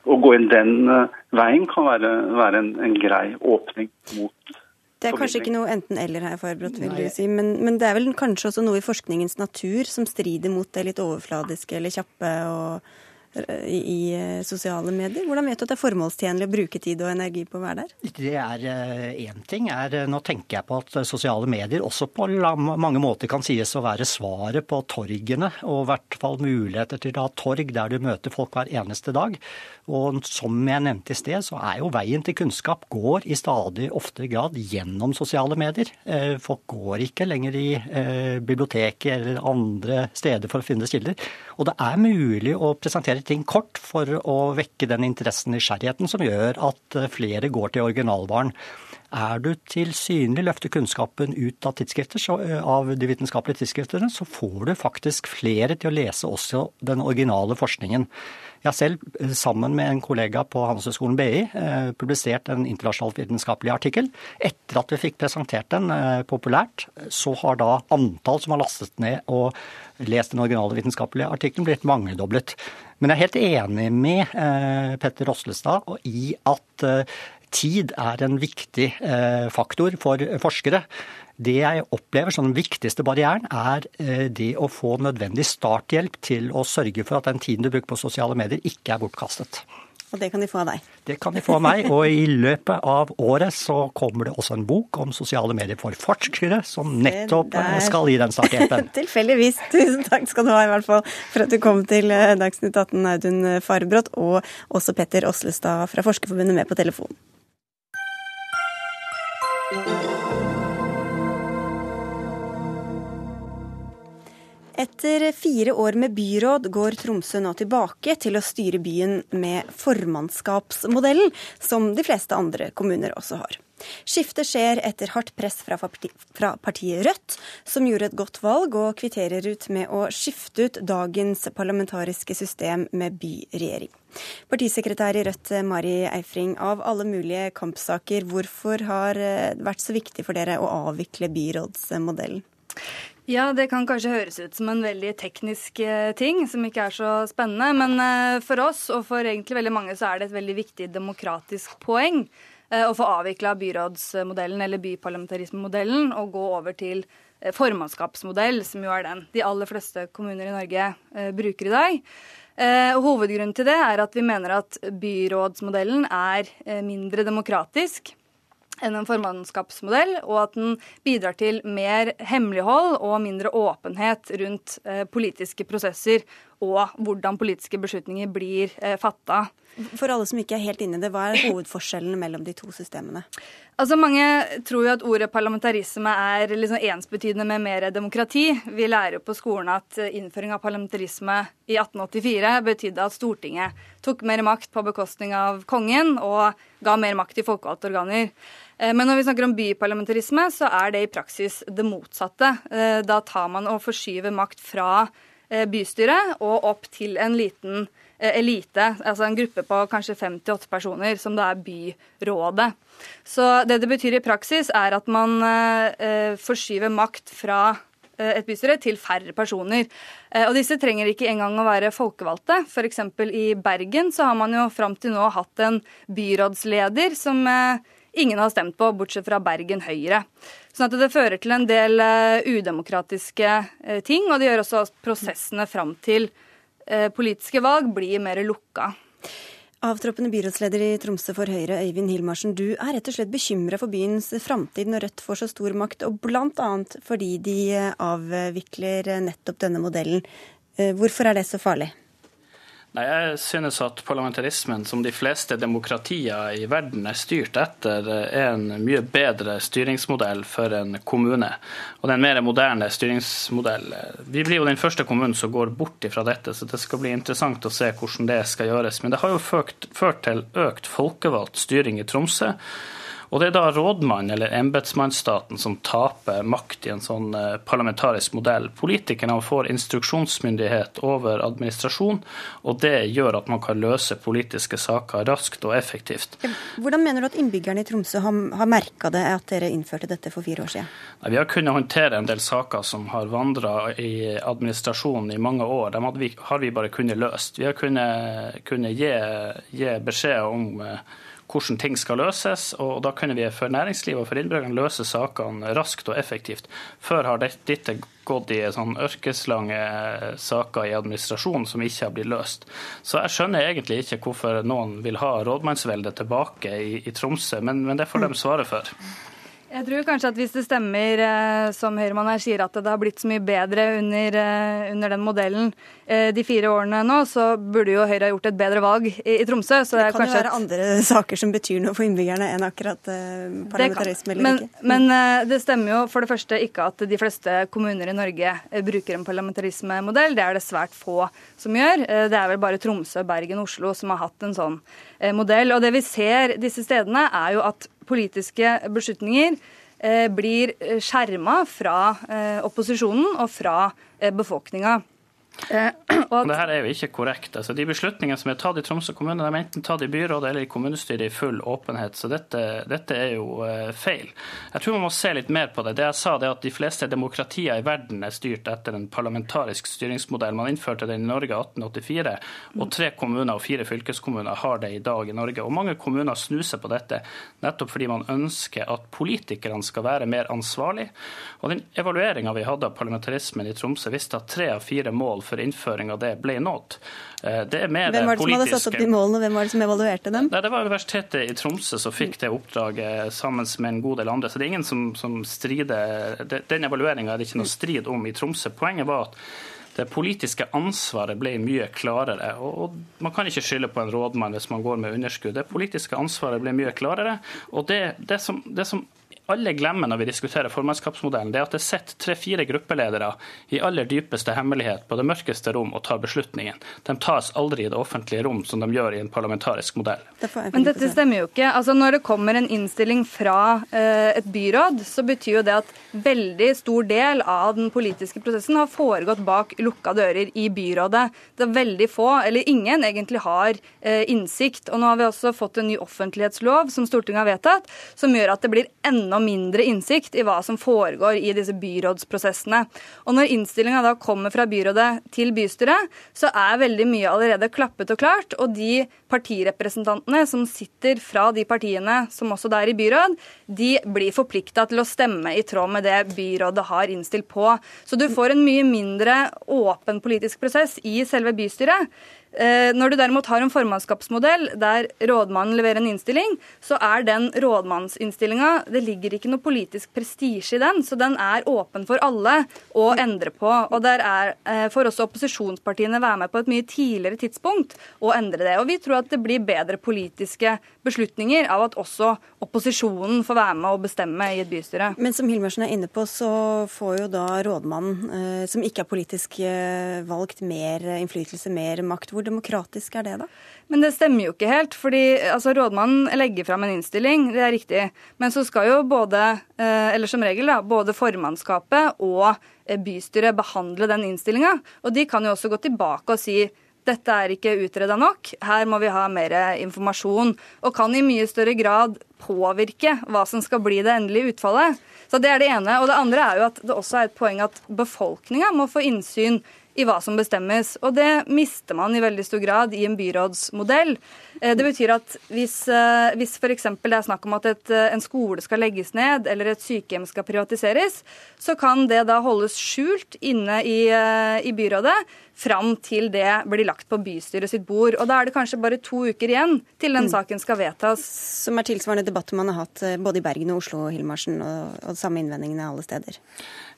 å, gå inn, den uh, veien kan være, være en, en, grei åpning mot det er kanskje ikke noe enten-eller her, Farbrot, vil du si, men, men, det er vel kanskje også noe i forskningens natur som strider mot det litt overfladiske eller kjappe og i, i eh, sosiale medier? Hvordan vet du at det er formålstjenlig å bruke tid og energi på å være der? Det er én eh, ting. Er, eh, nå tenker jeg på at sosiale medier også på mange måter kan sies å være svaret på torgene, og i hvert fall muligheter til å ha torg der du møter folk hver eneste dag. Og som jeg nevnte i sted, så er jo veien til kunnskap går i stadig oftere grad gjennom sosiale medier. Folk går ikke lenger i biblioteket eller andre steder for å finne kilder. Og det er mulig å presentere ting kort for å vekke den interessen, nysgjerrigheten, som gjør at eh, flere går til originalvaren. Er du tilsynelig løfter kunnskapen ut av så, eh, av de vitenskapelige tidsskriftene, så får du faktisk flere til å lese også den originale forskningen. Jeg har selv, eh, sammen med en kollega på Handelshøyskolen BI, publisert en internasjonal vitenskapelig artikkel. Etter at vi fikk presentert den populært, så har da antall som har lastet ned og lest den originale vitenskapelige artikkelen, blitt mangedoblet. Men jeg er helt enig med eh, Petter Oslestad i at eh, tid er en viktig eh, faktor for forskere. Det jeg opplever som den viktigste barrieren, er det å få nødvendig starthjelp til å sørge for at den tiden du bruker på sosiale medier, ikke er bortkastet. Og det kan de få av deg? Det kan de få av meg. Og i løpet av året så kommer det også en bok om sosiale medier for forskere, som nettopp skal gi den starthjelpen. Tilfeldigvis. Tusen takk skal du ha i hvert fall for at du kom til eh, Dagsnytt 18, Audun Farbrot, og også Petter Oslestad fra Forskerforbundet med på telefon. Etter fire år med byråd går Tromsø nå tilbake til å styre byen med formannskapsmodellen, som de fleste andre kommuner også har. Skiftet skjer etter hardt press fra, partiet Rødt, som gjorde et godt valg og kvitterer ut med å skifte ut dagens parlamentariske system med byregjering. Partisekretær i Rødt Mari Eifring, av alle mulige kampsaker, hvorfor har det vært så viktig for dere å avvikle byrådsmodellen? Ja, det kan kanskje høres ut som en veldig teknisk eh, ting som ikke er så spennende. Men eh, for oss, og for egentlig veldig mange, så er det et veldig viktig demokratisk poeng eh, å få avvikla byrådsmodellen eller byparlamentarismemodellen og gå over til formannskapsmodell, som jo er den de aller fleste kommuner i Norge bruker i dag. Hovedgrunnen til det er at vi mener at byrådsmodellen er mindre demokratisk enn en formannskapsmodell, og at den bidrar til mer hemmelighold og mindre åpenhet rundt eh, politiske prosesser og hvordan politiske beslutninger blir eh, fatta. For alle som ikke er helt inne i det, hva er hovedforskjellen mellom de to systemene? Altså Mange tror jo at ordet parlamentarisme er liksom ensbetydende med mer demokrati. Vi lærer på skolen at innføring av parlamentarisme i 1884 betydde at Stortinget tok mer makt på bekostning av kongen og ga mer makt til folkevalgte organer. Eh, men når vi snakker om byparlamentarisme, så er det i praksis det motsatte. Eh, da tar man og forskyver makt fra eh, bystyret og opp til en liten elite, altså en gruppe på kanskje fem til åtte personer, som da er byrådet. Så det det betyr i praksis, er at man forskyver makt fra et bystyre til færre personer. Og disse trenger ikke engang å være folkevalgte. F.eks. i Bergen så har man jo fram til nå hatt en byrådsleder som ingen har stemt på, bortsett fra Bergen Høyre. Sånn at det fører til en del udemokratiske ting, og det gjør også prosessene fram til uh, politiske valg blir mer lukka. Avtroppende byrådsleder i Tromsø for Høyre, Øyvind Hilmarsen. Du er rett og slett bekymra for byens framtid når Rødt får så stor makt, og bl.a. fordi de avvikler nettopp denne modellen. Hvorfor er det så farlig? Nei, Jeg synes at parlamentarismen, som de fleste demokratier i verden er styrt etter, er en mye bedre styringsmodell for en kommune. Og det er en mer moderne styringsmodell. Vi blir jo den første kommunen som går bort fra dette, så det skal bli interessant å se hvordan det skal gjøres. Men det har jo ført, ført til økt folkevalgt styring i Tromsø. Og det er da rådmannen eller embetsmannsstaten som taper makt i en sånn eh, parlamentarisk modell. Politikerne får instruksjonsmyndighet over administrasjon, og det gjør at man kan løse politiske saker raskt og effektivt. Hvordan mener du at innbyggerne i Tromsø har, har merka det at dere innførte dette for fire år siden? Nei, vi har kunnet håndtere en del saker som har vandra i administrasjonen i mange år. Dem har vi bare kunnet løst. Vi har kunnet, kunnet gi, gi beskjed om eh, hvordan ting skal løses. og Da kunne vi for næringslivet og for innbyggerne løse sakene raskt og effektivt. Før har dette gått i sånn ørkeslange saker i administrasjonen som ikke har blitt løst. Så jeg skjønner egentlig ikke hvorfor noen vil ha rådmannsveldet tilbake i, i Tromsø, men, men det får de svare for. Jeg tror kanskje at hvis det stemmer, eh, som Høyremann her sier, at det har blitt så mye bedre under, eh, under, den modellen eh, de fire årene nå, så burde jo Høyre ha gjort et bedre valg i, i Tromsø. det, det kan jo være et... andre saker som betyr noe for innbyggerne enn akkurat parlamentarisme eller men, ikke. Men det stemmer jo for det første ikke at de fleste kommuner i Norge bruker en parlamentarismemodell. Det er det svært få som gjør. Det er vel bare Tromsø, Bergen og Oslo som har hatt en sånn modell. Og det vi ser disse stedene, er jo at politiske beslutninger eh, blir skjerma fra eh, opposisjonen og fra eh, befolkninga. Eh, og det her er jo ikke korrekt. Altså, de beslutningene som er tatt i Tromsø kommune, de er enten tatt i byrådet eller i kommunestyret i full åpenhet. Så dette, dette er jo uh, feil. Jeg tror man må se litt mer på det. Det jeg sa, det er at de fleste demokratier i verden er styrt etter en parlamentarisk styringsmodell. Man innførte den i Norge i 1884, og tre kommuner og fire fylkeskommuner har det i dag i Norge. Og mange kommuner snuser på dette nettopp fordi man ønsker at politikerne skal være mer ansvarlig. Og den evalueringa vi hadde av parlamentarismen i Tromsø, viste at tre av fire mål for innføring av det ble nådd. Eh, det er mer hvem var det som hadde satt opp de målene, hvem var det som evaluerte dem? Nei, det var Universitetet i Tromsø som fikk det oppdraget sammen med en god del andre. Så det er ingen som, som strider Den evalueringa er det ikke noe strid om i Tromsø. Poenget var at det politiske ansvaret ble mye klarere. og Man kan ikke skylde på en rådmann hvis man går med underskudd. Det politiske ansvaret ble mye klarere. og det, det, som, det som alle glemmer når vi diskuterer formannskapsmodellen, det er at det sitter tre-fire gruppeledere i aller dypeste hemmelighet på det mørkeste rom og tar beslutningen. De tas aldri i det offentlige rom, som de gjør i en parlamentarisk modell. Men dette stemmer jo ikke. Altså Når det kommer en innstilling fra eh, et byråd, så betyr jo det at veldig stor del av den politiske prosessen har foregått bak lukka dører i byrådet. Det er veldig få, eller ingen, egentlig har eh, innsikt. Og nå har vi også fått en ny offentlighetslov som Stortinget har vedtatt, som gjør at det blir enda mindre innsikt i hva som foregår i disse byrådsprosessene. Og når innstillinga da kommer fra byrådet til bystyret, så er veldig mye allerede klappet og klart. Og de partirepresentantene som sitter fra de partiene som også er i byråd, de blir forplikta til å stemme i tråd med det byrådet har innstilt på. Så du får en mye mindre åpen politisk prosess i selve bystyret. Eh, når du derimot har en formannskapsmodell der rådmannen leverer en innstilling, så er den rådmannsinnstillinga Det ligger ikke noe politisk prestisje i den, så den er åpen for alle å endre på. Og der er, for får også opposisjonspartiene være med på et mye tidligere tidspunkt å endre det. Og vi tror at det blir bedre politiske beslutninger av at også opposisjonen får være med og bestemme i et bystyre. Men som Hilmarsen er inne på, så får jo da rådmannen, eh, som ikke er politisk valgt, mer innflytelse, mer makt. Hvor demokratisk er det, da? Men det stemmer jo ikke helt. fordi altså, Rådmannen legger fram en innstilling, det er riktig. Men så skal jo både, eh, eller som regel, da, både formannskapet og eh, bystyret behandle den innstillinga. Og de kan jo også gå tilbake og si dette er ikke utreda nok, her må vi ha mer informasjon. Og kan i mye større grad påvirke hva som skal bli det endelige utfallet. Så Det er det ene. Og det andre er jo at det også er et poeng at befolkninga må få innsyn i hva som bestemmes. Og det mister man i veldig stor grad i en byrådsmodell. Eh, det betyr at hvis, eh, hvis f.eks. det er snakk om at et, eh, en skole skal legges ned, eller et sykehjem skal privatiseres, så kan det da holdes skjult inne i, i byrådet fram til det blir lagt på bystyret sitt bord. Og da er det kanskje bare to uker igjen til den mm. saken skal vedtas. Som er tilsvarende debatter man har hatt både i Bergen og Oslo, Hilmarsen, og, og samme innvendingene alle steder.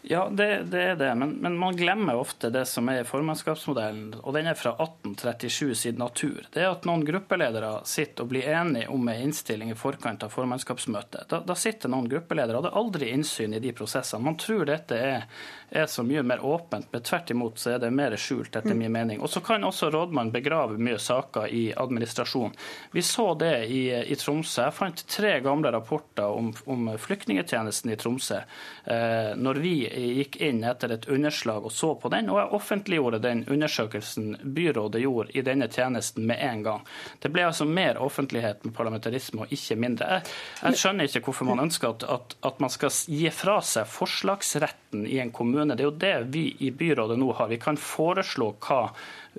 Ja, det, det, er det. Men, men, man glemmer ofte det som er formannskapsmodellen, og den er fra 1837 sin natur. Det er at noen gruppeledere sitter og blir enige om en innstilling i forkant av formannskapsmøtet. Da, da sitter noen gruppeledere og hadde aldri innsyn i de prosessene. Man tror dette er er så mye mer åpent, men tvert imot så er det mer skjult, etter min mening. Og så kan også rådmannen begrave mye saker i administrasjon. Vi så det i, i Tromsø. Jeg fant tre gamle rapporter om, om flyktningetjenesten i Tromsø. Eh, når vi gikk inn etter et underslag og så på den, og jeg offentliggjorde den undersøkelsen byrådet gjorde i denne tjenesten med en gang. Det ble altså mer offentlighet med parlamentarisme og ikke mindre. Jeg, jeg skjønner ikke hvorfor man ønsker at, at, at man skal gi fra seg forslagsretten i en kommune. Det er jo det vi i byrådet nå har. Vi kan foreslå hva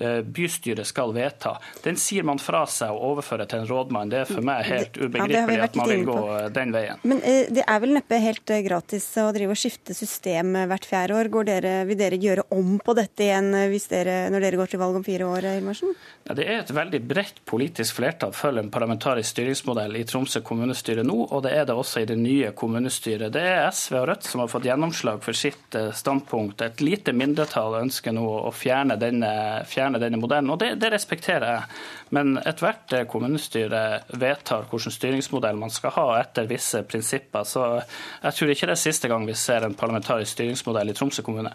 bystyret skal vedta. Den sier man fra seg og overfører til en rådmann. Det er for meg helt ubegripelig ja, at man vil gå eh, den veien. Men eh, det er vel neppe helt gratis å drive og skifte system hvert fjerde år. Dere, vil dere gjøre om på dette igjen dere, når dere går til valg om fire år? Hilmarsen? Ja, det er et veldig bredt politisk flertall for en parlamentarisk styringsmodell i Tromsø kommunestyre nå, og det er det også i det nye kommunestyret. Det er SV og Rødt som har fått gjennomslag for sitt standpunkt. Et lite mindretall ønsker nå å fjerne denne, fjerne fjerne denne modellen. Og det, det respekterer jeg. Men ethvert kommunestyre vedtar hvilken styringsmodell man skal ha etter visse prinsipper. Så jeg tror ikke det er siste gang vi ser en parlamentarisk styringsmodell i Tromsø kommune.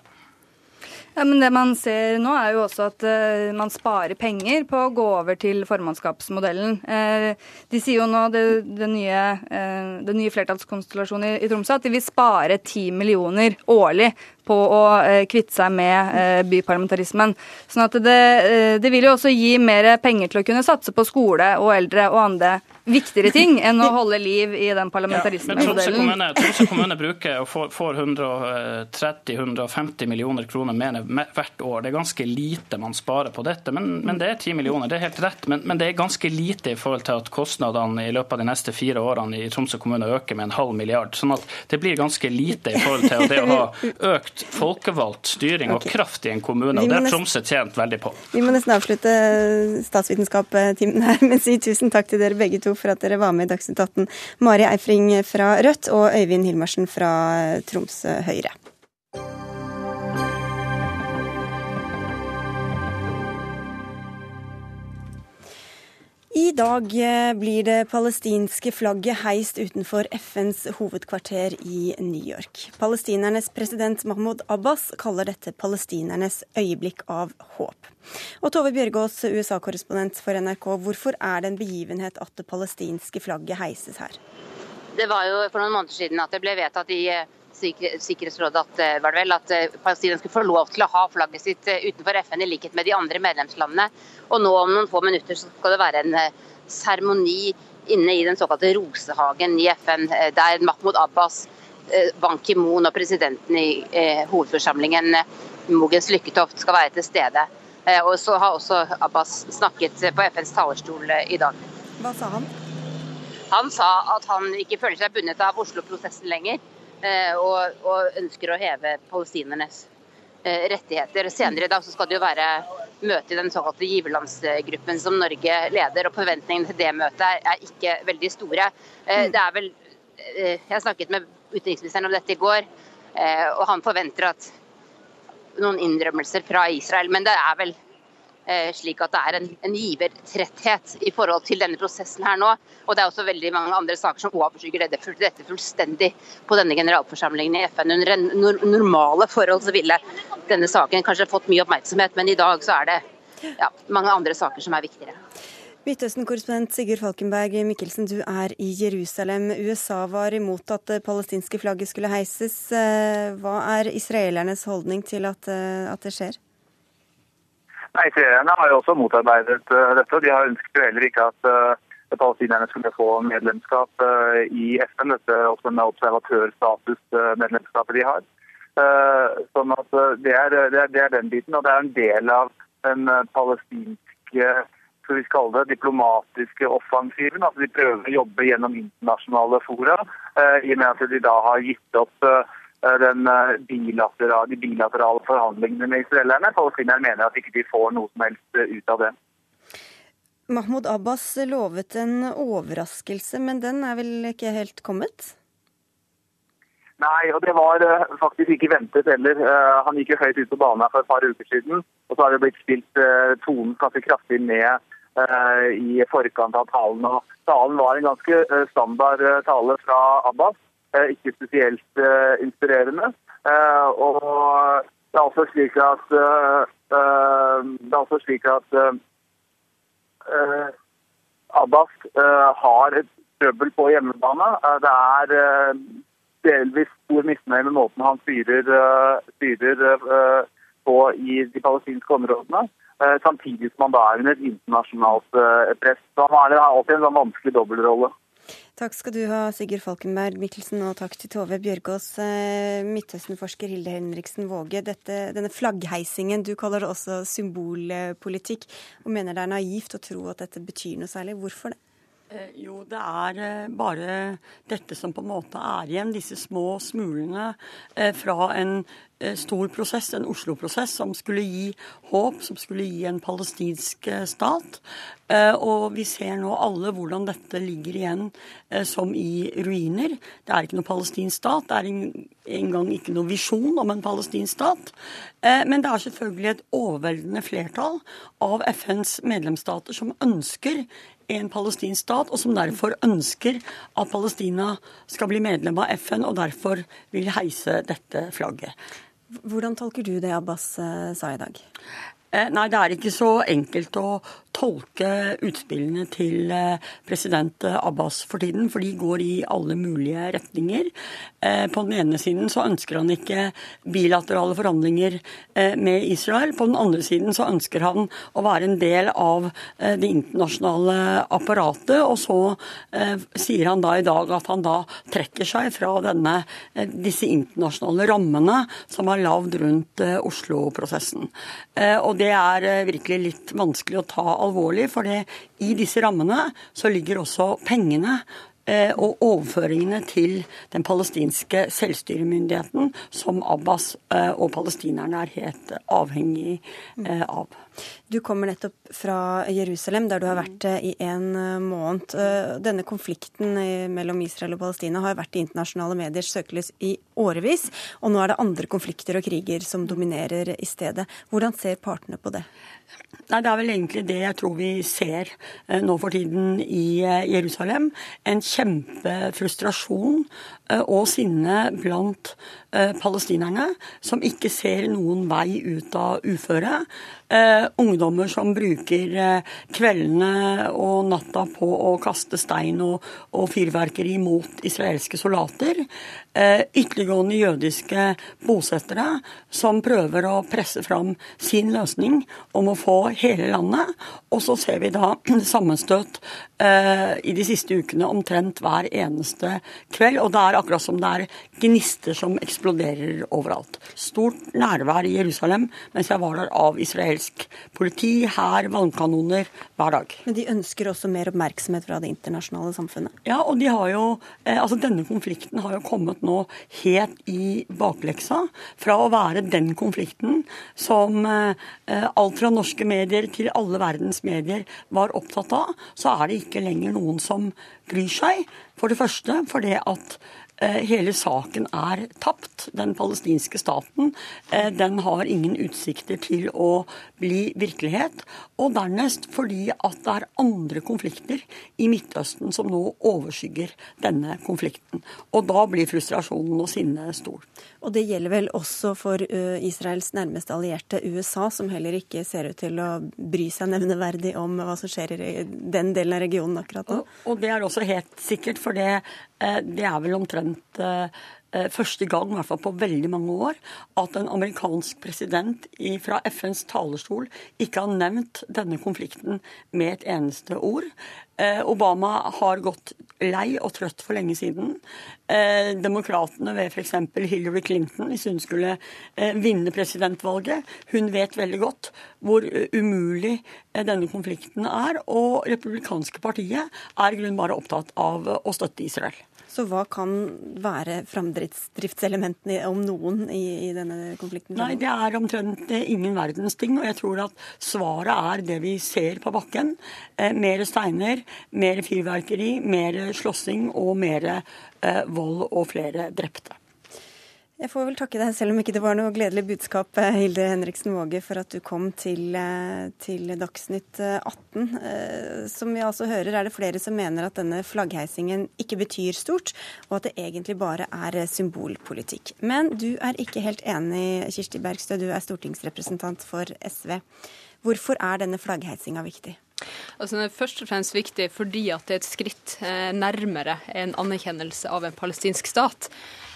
Ja, men Det man ser nå, er jo også at uh, man sparer penger på å gå over til formannskapsmodellen. Uh, de sier jo nå, det, det nye, uh, det nye flertallskonstellasjonen i, i Tromsø, at de vil spare 10 millioner årlig på å kvitte seg med byparlamentarismen. Sånn at det, det vil jo også gi mer penger til å kunne satse på skole og eldre og andre viktigere ting enn å holde liv i den parlamentarismemodellen. Ja, Tromsø kommune bruker og får, får 130-150 millioner kroner mer hvert år. Det er ganske lite man sparer på dette, men, men det er 10 millioner. Det er helt rett, men, men, det er ganske lite i forhold til at kostnadene i løpet av de neste fire årene i Tromsø kommune øker med en halv milliard. Sånn at det blir ganske lite i forhold til det å ha økt folkevalgt styring og kraft i en kommune. og Det har Tromsø tjent veldig på. Vi må nesten avslutte statsvitenskapstimen her, men si tusen takk til dere begge to for at dere var med i Dagsnytt 18. Mari Eifring fra Rødt og Øyvind Hilmarsen fra Tromsø Høyre. I dag eh, blir det palestinske flagget heist utenfor FNs hovedkvarter i New York. Palestinernes president Mahmoud Abbas kaller dette palestinernes øyeblikk av håp. Og Tove Bjørgaas, USA-korrespondent for NRK, hvorfor er det en begivenhet at det palestinske flagget heises her? Det var jo for noen måneder siden at det ble vedtatt i eh, Sikkerhetsrådet at, eh, var det vel, at eh, Palestina skulle få lov til å ha flagget sitt eh, utenfor FN i likhet med de andre medlemslandene. Og nå om noen få minutter så skal det være en seremoni inne i den såkalte Rosehagen i FN, der Mahmoud Abbas, Ban Ki-moon og presidenten i hovedforsamlingen, Mogens Lykketoft, skal være til stede. Og så har også Abbas snakket på FNs talerstol i dag. Hva sa han? Han sa at han ikke føler seg bundet av Oslo-prosessen lenger. Eh, og, og ønsker å heve palestinernes eh, rettigheter. Senere i dag skal det jo være møte i den såkalte giverlandsgruppen som Norge leder. og Forventningene til det møtet er, ikke veldig store. Eh, det er vel, jeg snakket med utenriksministeren om dette i går, og han forventer at noen innrømmelser fra Israel. Men det er vel slik at det er en, en givertretthet i forhold til denne prosessen her nå. Og det er også veldig mange andre saker som overskygger dette, dette fullstendig på denne generalforsamlingen i FN. Under normale forhold så ville denne saken kanskje fått mye oppmerksomhet, men i dag så er det ja, mange andre saker som er viktigere. Midtøsten-korrespondent Sigurd Falkenberg Mikkelsen, du er i Jerusalem. USA var imot at det palestinske flagget skulle heises. Eh, hva er israelernes holdning til at, eh, at det skjer? Nei, Israelerne har jo også motarbeidet uh, dette. De har ønsket jo heller ikke at uh, palestinerne skulle få medlemskap uh, i FN. Dette også med observatørstatus-medlemskapet de har. Sånn at det er, det, er, det er, den biten, og det er en del av den palestinske skal vi kalle det, diplomatiske offensiven. Altså de prøver å jobbe gjennom internasjonale fora, i og med at de da har gitt opp Eh, bilaterale, de bilaterale forhandlingene med israelerne. Palestinerne mener at ikke de får noe som helst eh, ut av det. Mahmoud Abbas lovet en overraskelse, men den er vel ikke helt kommet? Nei, og det var faktisk ikke ventet heller. Han gikk jo høyt ut på banen for et par uker siden. Og så har det blitt spilt tonen ganske kraftig ned i forkant av talen. Og talen var en ganske standard tale fra Abbas. Eh, ikke spesielt eh, inspirerende. Eh, og det er også slik at det er også slik at Abbas har et trøbbel på hjemmebane. Det er delvis stor misnøye med måten han styrer, styrer på i de palestinske områdene. Samtidig som han da er under et internasjonalt press. Så han har alltid en sånn vanskelig dobbeltrolle. Takk skal du ha, Sigurd Falkenberg Mikkelsen, og takk til Tove Bjørgaas, eh, Midtøsten-forsker Hilde Henriksen Våge. Dette, denne flaggheisingen, du kaller det også symbolpolitikk, og mener det er naivt å tro at dette betyr noe særlig. Hvorfor det? Eh, jo, det er eh, bare dette som på en måte er igjen, disse små smulene fra en Eh, stor prosess, en Oslo-prosess, som skulle gi håp, som skulle gi en palestinsk eh, stat. Eh, og vi ser nå alle hvordan dette ligger igjen som i ruiner. Det er ikke noe palestinsk stat, det er engang ikke noe visjon om en palestinsk stat. Men det er selvfølgelig et overveldende flertall av FNs medlemsstater som ønsker en palestinsk stat, og som derfor ønsker at Palestina skal bli medlem av FN, og derfor vil heise dette flagget. Hvordan tolker du det Abbas eh, sa i dag? Eh, nei, det er ikke så enkelt å tolke utspillene til eh, president Abbas for tiden, for de går i alle mulige retninger. Eh, på den ene siden så ønsker han ikke bilaterale forhandlinger med Israel. På den andre siden så ønsker han å være en del av det internasjonale apparatet. Og så sier han da i dag at han da trekker seg fra denne, disse internasjonale rammene som er lagd rundt Oslo-prosessen. Og det er virkelig litt vanskelig å ta alvorlig, for i disse rammene så ligger også pengene og overføringene til den palestinske selvstyremyndigheten, som Abbas og palestinerne er helt avhengig av. Du kommer nettopp fra Jerusalem, der du har vært i en måned. Denne konflikten mellom Israel og Palestina har vært i internasjonale mediers søkelys i årevis, og nå er det andre konflikter og kriger som dominerer i stedet. Hvordan ser partene på det? Nei, Det er vel egentlig det jeg tror vi ser eh, nå for tiden i eh, Jerusalem. En kjempefrustrasjon eh, og sinne blant palestinerne, som ikke ser noen vei ut av uføre. Uh, ungdommer som bruker eh, kveldene og natta på å kaste stein og, og fyrverkeri mot israelske soldater. Eh, ytterliggående jødiske bosettere som prøver å presse fram sin løsning om å få hele landet. Og så ser vi da sammenstøt eh, i de siste ukene omtrent hver eneste kveld. Og det er akkurat som det er gnister som eksploderer overalt. Stort nærvær i Jerusalem mens jeg var der av israelsk politi, hær, vannkanoner hver dag. Men de ønsker også mer oppmerksomhet fra det internasjonale samfunnet? Ja, og de har jo, eh, altså denne konflikten har jo kommet nå helt i bakleksa. Fra å være den konflikten som eh, alt fra norske medier til alle verdens medier var opptatt av, så er det ikke lenger noen som bryr seg. For det første fordi at Eh, hele saken er tapt. Den palestinske staten eh, den har ingen utsikter til å bli virkelighet. Og dernest fordi at det er andre konflikter i Midtøsten som nå overskygger denne konflikten. Og da blir frustrasjonen og sinnet stor. Og det gjelder vel også for Israels nærmeste allierte USA, som heller ikke ser ut til å bry seg nevneverdig om hva som skjer i den delen av regionen akkurat nå? Og, og det er også helt sikkert, for det, eh, det er vel omtrent eh, Eh, første gang i hvert fall på veldig mange år at en amerikansk president fra FNs talerstol ikke har nevnt denne konflikten med et eneste ord. Eh, Obama har gått lei og trøtt for lenge siden. Eh, demokratene ved f.eks. Hillary Clinton, hvis hun skulle vinne presidentvalget, hun vet veldig godt hvor umulig denne konflikten er. Og republikanske partiet er i grunnen bare opptatt av å støtte Israel. Så hva kan være framdriftselementene, om noen, i, i, denne konflikten? Nei, Det er omtrent ingen verdens ting. Og jeg tror at svaret er det vi ser på bakken. Eh, mer steiner, mer fyrverkeri, mer slåssing og mer eh, vold og flere drepte. Jeg får vel takke deg, selv om ikke det var noe gledelig budskap, eh, Hilde Henriksen Våge, for at du kom til, eh, til, Dagsnytt 18. Eh, som vi altså hører, er det flere som mener at denne flaggheisingen ikke betyr stort, og at det egentlig bare er symbolpolitikk. Men du er ikke helt enig, Kirsti Bergstø, du er stortingsrepresentant for SV. Hvorfor er denne flaggheisinga viktig? Altså, den er først og fremst viktig fordi at det er et skritt nærmere en anerkjennelse av en palestinsk stat.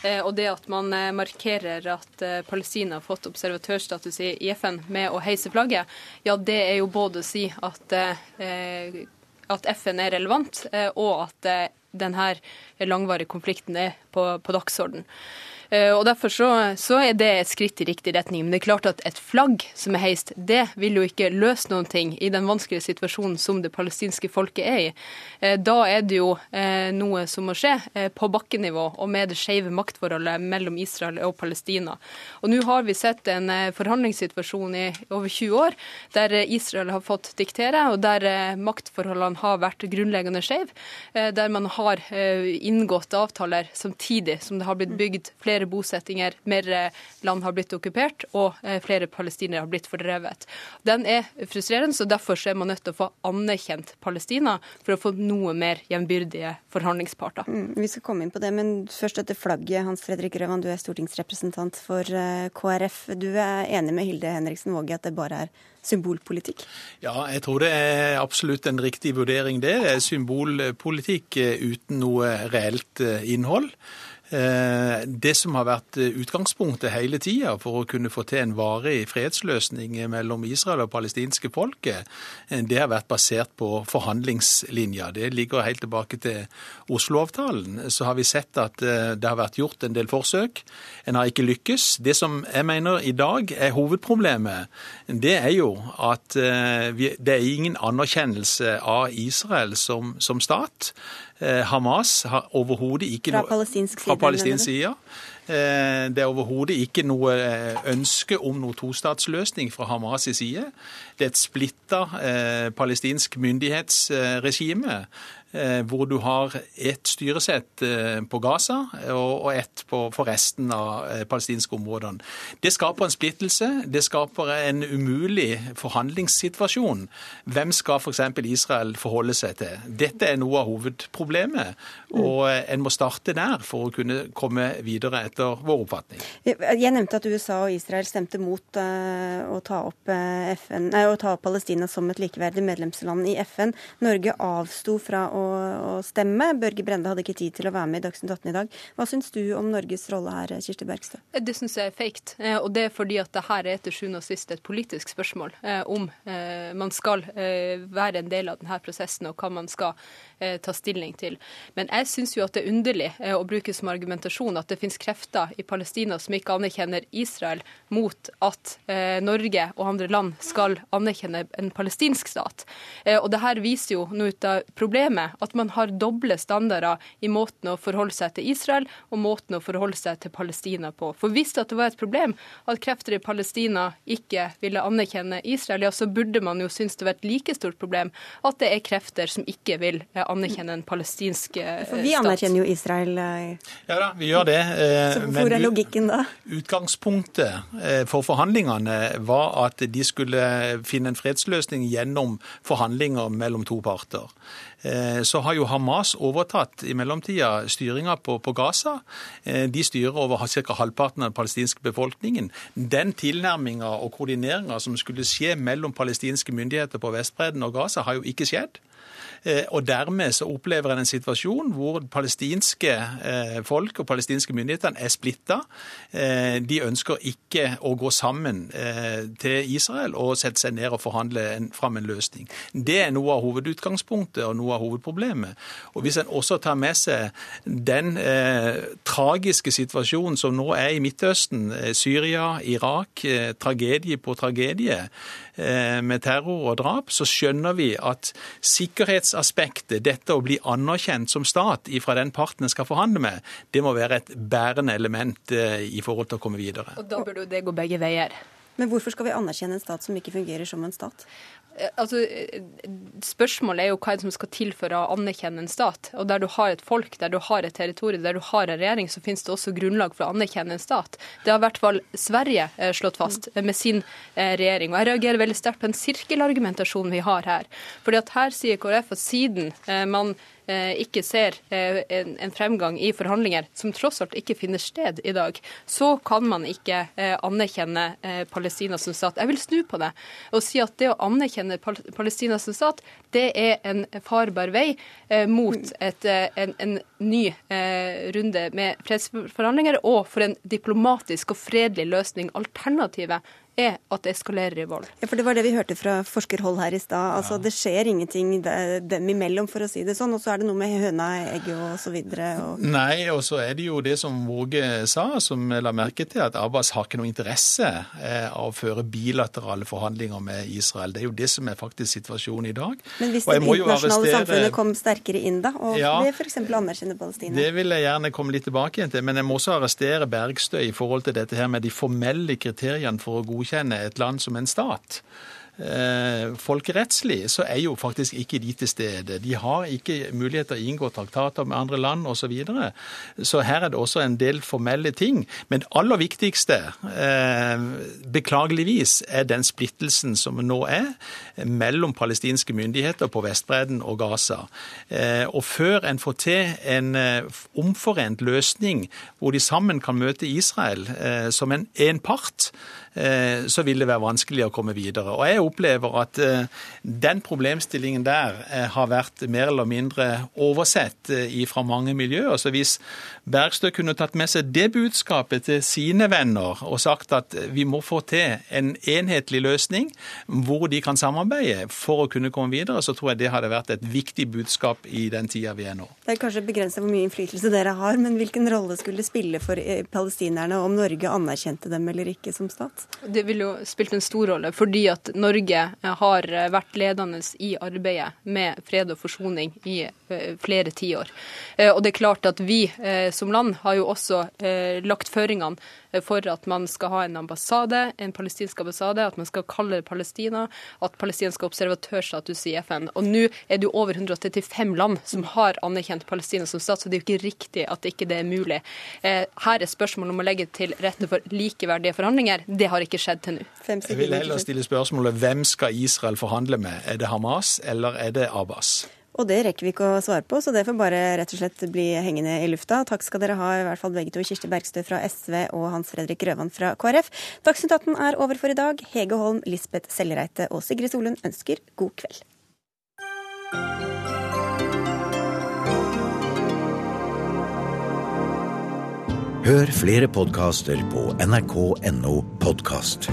Eh, og det at man eh, markerer at eh, Palestina har fått observatørstatus i FN med å heise flagget, ja, det er jo både å si at, at FN er relevant, og at denne langvarige konflikten er på, på dagsorden. Eh, og Derfor så, så, er det et skritt i riktig retning. Men det er klart at et flagg som er heist, det vil jo ikke løse noen ting i den vanskelige situasjonen som det palestinske folket er i. Eh, da er det jo eh, noe som må skje på bakkenivå og med det skeive maktforholdet mellom Israel og Palestina. Og Nå har vi sett en forhandlingssituasjon i over 20 år der Israel har fått diktere, og der maktforholdene har vært grunnleggende skeive. Der man har inngått avtaler samtidig som det har blitt bygd flere bosettinger, mer eh, land har blitt okkupert, og eh, flere palestinere har blitt fordrevet. Den er frustrerende, så derfor er man nødt til å få anerkjent Palestina for å få noe mer jevnbyrdige forhandlingsparter. Mm, vi skal komme inn på det, men først dette flagget. Hans Fredrik Røvan, du er stortingsrepresentant for eh, KrF. Du er enig med Hilde Henriksen Våge at det bare er symbolpolitikk? Ja, jeg tror det er absolutt en riktig vurdering, det. Symbolpolitikk uten noe reelt innhold. Eh, det som har vært eh, utgangspunktet hele tida for å kunne få til en varig fredsløsning mellom Israel og palestinske folket, eh, det har vært basert på forhandlingslinja. Det ligger helt tilbake til Oslo-avtalen. Så har vi sett at det har vært gjort en del forsøk. En har ikke lykkes. Det som jeg mener i dag er hovedproblemet, det er jo at det er ingen anerkjennelse av Israel som, som stat. Hamas har overhodet ikke Fra palestinsk side, Fra palestinsk side. Det er overhodet ikke noe ønske om noe tostatsløsning fra Hamas' side. Det er et splitta palestinsk myndighetsregime Eh, hvor du har ett styresett eh, på Gaza og ett for resten av eh, palestinske områdene. Det skaper en splittelse. Det skaper en umulig forhandlingssituasjon. Hvem skal f.eks. For Israel forholde seg til? Dette er noe av hovedproblemet, og en må starte der for å kunne komme videre, etter vår oppfatning. Jeg nevnte at USA og Israel stemte mot å ta opp, FN, nei, å ta opp Palestina som et likeverdig medlemsland i FN. Norge avsto fra å å, stemme. Børge Brende hadde ikke tid til å være med i Dagsnytt 18 i dag. Hva syns du om Norges rolle her, Kirsti Bergstø? Det syns jeg er feigt. Eh, og det er fordi at det her er til sjuende og sist et politisk spørsmål eh, om eh, man skal være en del av denne prosessen, og hva man skal ta stilling til. Men jeg syns jo at det er underlig å bruke som argumentasjon at det finnes krefter i Palestina som ikke anerkjenner Israel, mot at Norge og andre land skal anerkjenne en palestinsk stat. Og det her viser jo noe ut av problemet at man har doble standarder i måten å forholde seg til Israel og måten å forholde seg til Palestina på. For hvis det var et problem at krefter i Palestina ikke ville anerkjenne Israel, ja, så burde man jo synes det var et like stort problem at det er krefter som ikke vil eh, anerkjenne en palestinsk stat. For vi anerkjenner jo Israel. Eh. Ja da, vi gjør det. Eh, så hvor er logikken da? Utgangspunktet for forhandlingene var at de skulle finne en fredsløsning gjennom forhandlinger mellom to parter. Eh, så har jo Hamas overtatt i mellomtida styringa på, på, Gaza. Eh, de styrer over ca. halvparten av den palestinske befolkningen. Den tilnærminga og koordineringa som skulle skje mellom palestinske myndigheter på Vestbredden og Gaza, har jo ikke skjedd. Eh, og dermed så opplever en en situasjon hvor palestinske eh, folk og palestinske myndigheter er splitta. Eh, de ønsker ikke å gå sammen til Israel og sette seg ned og forhandle fram en løsning. Det er noe av hovedutgangspunktet og noe av hovedproblemet. Og Hvis en også tar med seg den tragiske situasjonen som nå er i Midtøsten, Syria, Irak, tragedie på tragedie, med terror og drap, så skjønner vi at sikkerhetsaspektet, dette å bli anerkjent som stat fra den parten en skal forhandle med, det må være et bærende element eh, i forhold til å komme videre. Og Da burde jo det gå begge veier. Men hvorfor skal vi anerkjenne en stat som ikke fungerer som en stat? Eh, altså, spørsmålet er jo hva som skal til for å anerkjenne en stat. Og Der du har et folk, der du har et territorium, der du har en regjering, så finnes det også grunnlag for å anerkjenne en stat. Det har i hvert fall Sverige eh, slått fast eh, med sin regjering. Og Jeg reagerer veldig sterkt på den sirkelargumentasjonen vi har her. Fordi at Her sier KrF at siden man Eh, ikke ser eh, en fremgang i forhandlinger, som tross alt ikke finner sted i dag, så kan man ikke eh, anerkjenne Palestina som stat. Jeg vil snu på det og si at det å anerkjenne Palestina som stat, det er en farbar vei mot et, en, en, ny runde med fredsforhandlinger og for en diplomatisk og fredelig løsning. Alternativet er at det eskalerer i vold. Ja, for Det var det vi hørte fra forskerhold her i stad. Altså, ja. Det skjer ingenting dem imellom, for å si det sånn. Og så er det noe med høna, egget og så videre. Og... Nei, og så er det jo det som Våge sa, som la merke til, at Abbas har ikke noe interesse eh, av å føre bilaterale forhandlinger med Israel. Det er jo det som er faktisk situasjonen i dag. Men hvis det internasjonale arrestere... samfunnet kom sterkere inn da, og ja, f.eks. anerkjenne Palestina? Det vil jeg gjerne komme litt tilbake til, men jeg må også arrestere Bergstø i forhold til dette her med de formelle kriteriene for å godkjenne godkjenne et land som en stat. Eh, folkerettslig så er jo faktisk ikke de til stede. De har ikke mulighet til å inngå traktater med andre land osv. Så, videre. så her er det også en del formelle ting. Men aller viktigste, eh, beklageligvis, er den splittelsen som nå er mellom palestinske myndigheter på Vestbredden og Gaza. Eh, og før en får til en omforent løsning hvor de sammen kan møte Israel som en, en part, så vil det være vanskelig å komme videre. Og jeg opplever at eh, den problemstillingen der eh, har vært mer eller mindre oversett fra mange miljøer. Så hvis Bergstø kunne tatt med seg det budskapet til sine venner og sagt at vi må få til en enhetlig løsning hvor de kan samarbeide for å kunne komme videre, så tror jeg det hadde vært et viktig budskap i den tida vi er nå. Det er kanskje begrenset hvor mye innflytelse dere har, men hvilken rolle skulle det spille for palestinerne om Norge anerkjente dem eller ikke som stat? Det ville jo spilt en stor rolle, fordi at Norge Norge har vært ledende i arbeidet med fred og forsoning i flere tiår. Og det er klart at vi som land har jo også lagt føringene for at man skal ha en ambassade, en palestinsk ambassade, at man skal kalle det Palestina, at Palestina skal ha observatørstatus i FN. Og nå er det jo over 135 land som har anerkjent Palestina som stat, så det er jo ikke riktig at ikke det er mulig. Eh, her er spørsmålet om å legge til rette for likeverdige forhandlinger. Det har ikke skjedd til nå. Jeg vil heller stille spørsmålet hvem skal Israel forhandle med? Er det Hamas eller er det Abbas? Og det rekker vi ikke å svare på, så det får bare rett og slett bli hengende i lufta. Takk skal dere ha, i hvert fall begge to, Kirsti Bergstø fra SV og Hans Fredrik Grøvan fra KrF. Dagsnytt 18 er over for i dag. Hege Holm, Lisbeth Sellereite og Sigrid Solund ønsker god kveld. Hør flere podkaster på nrk.no podkast.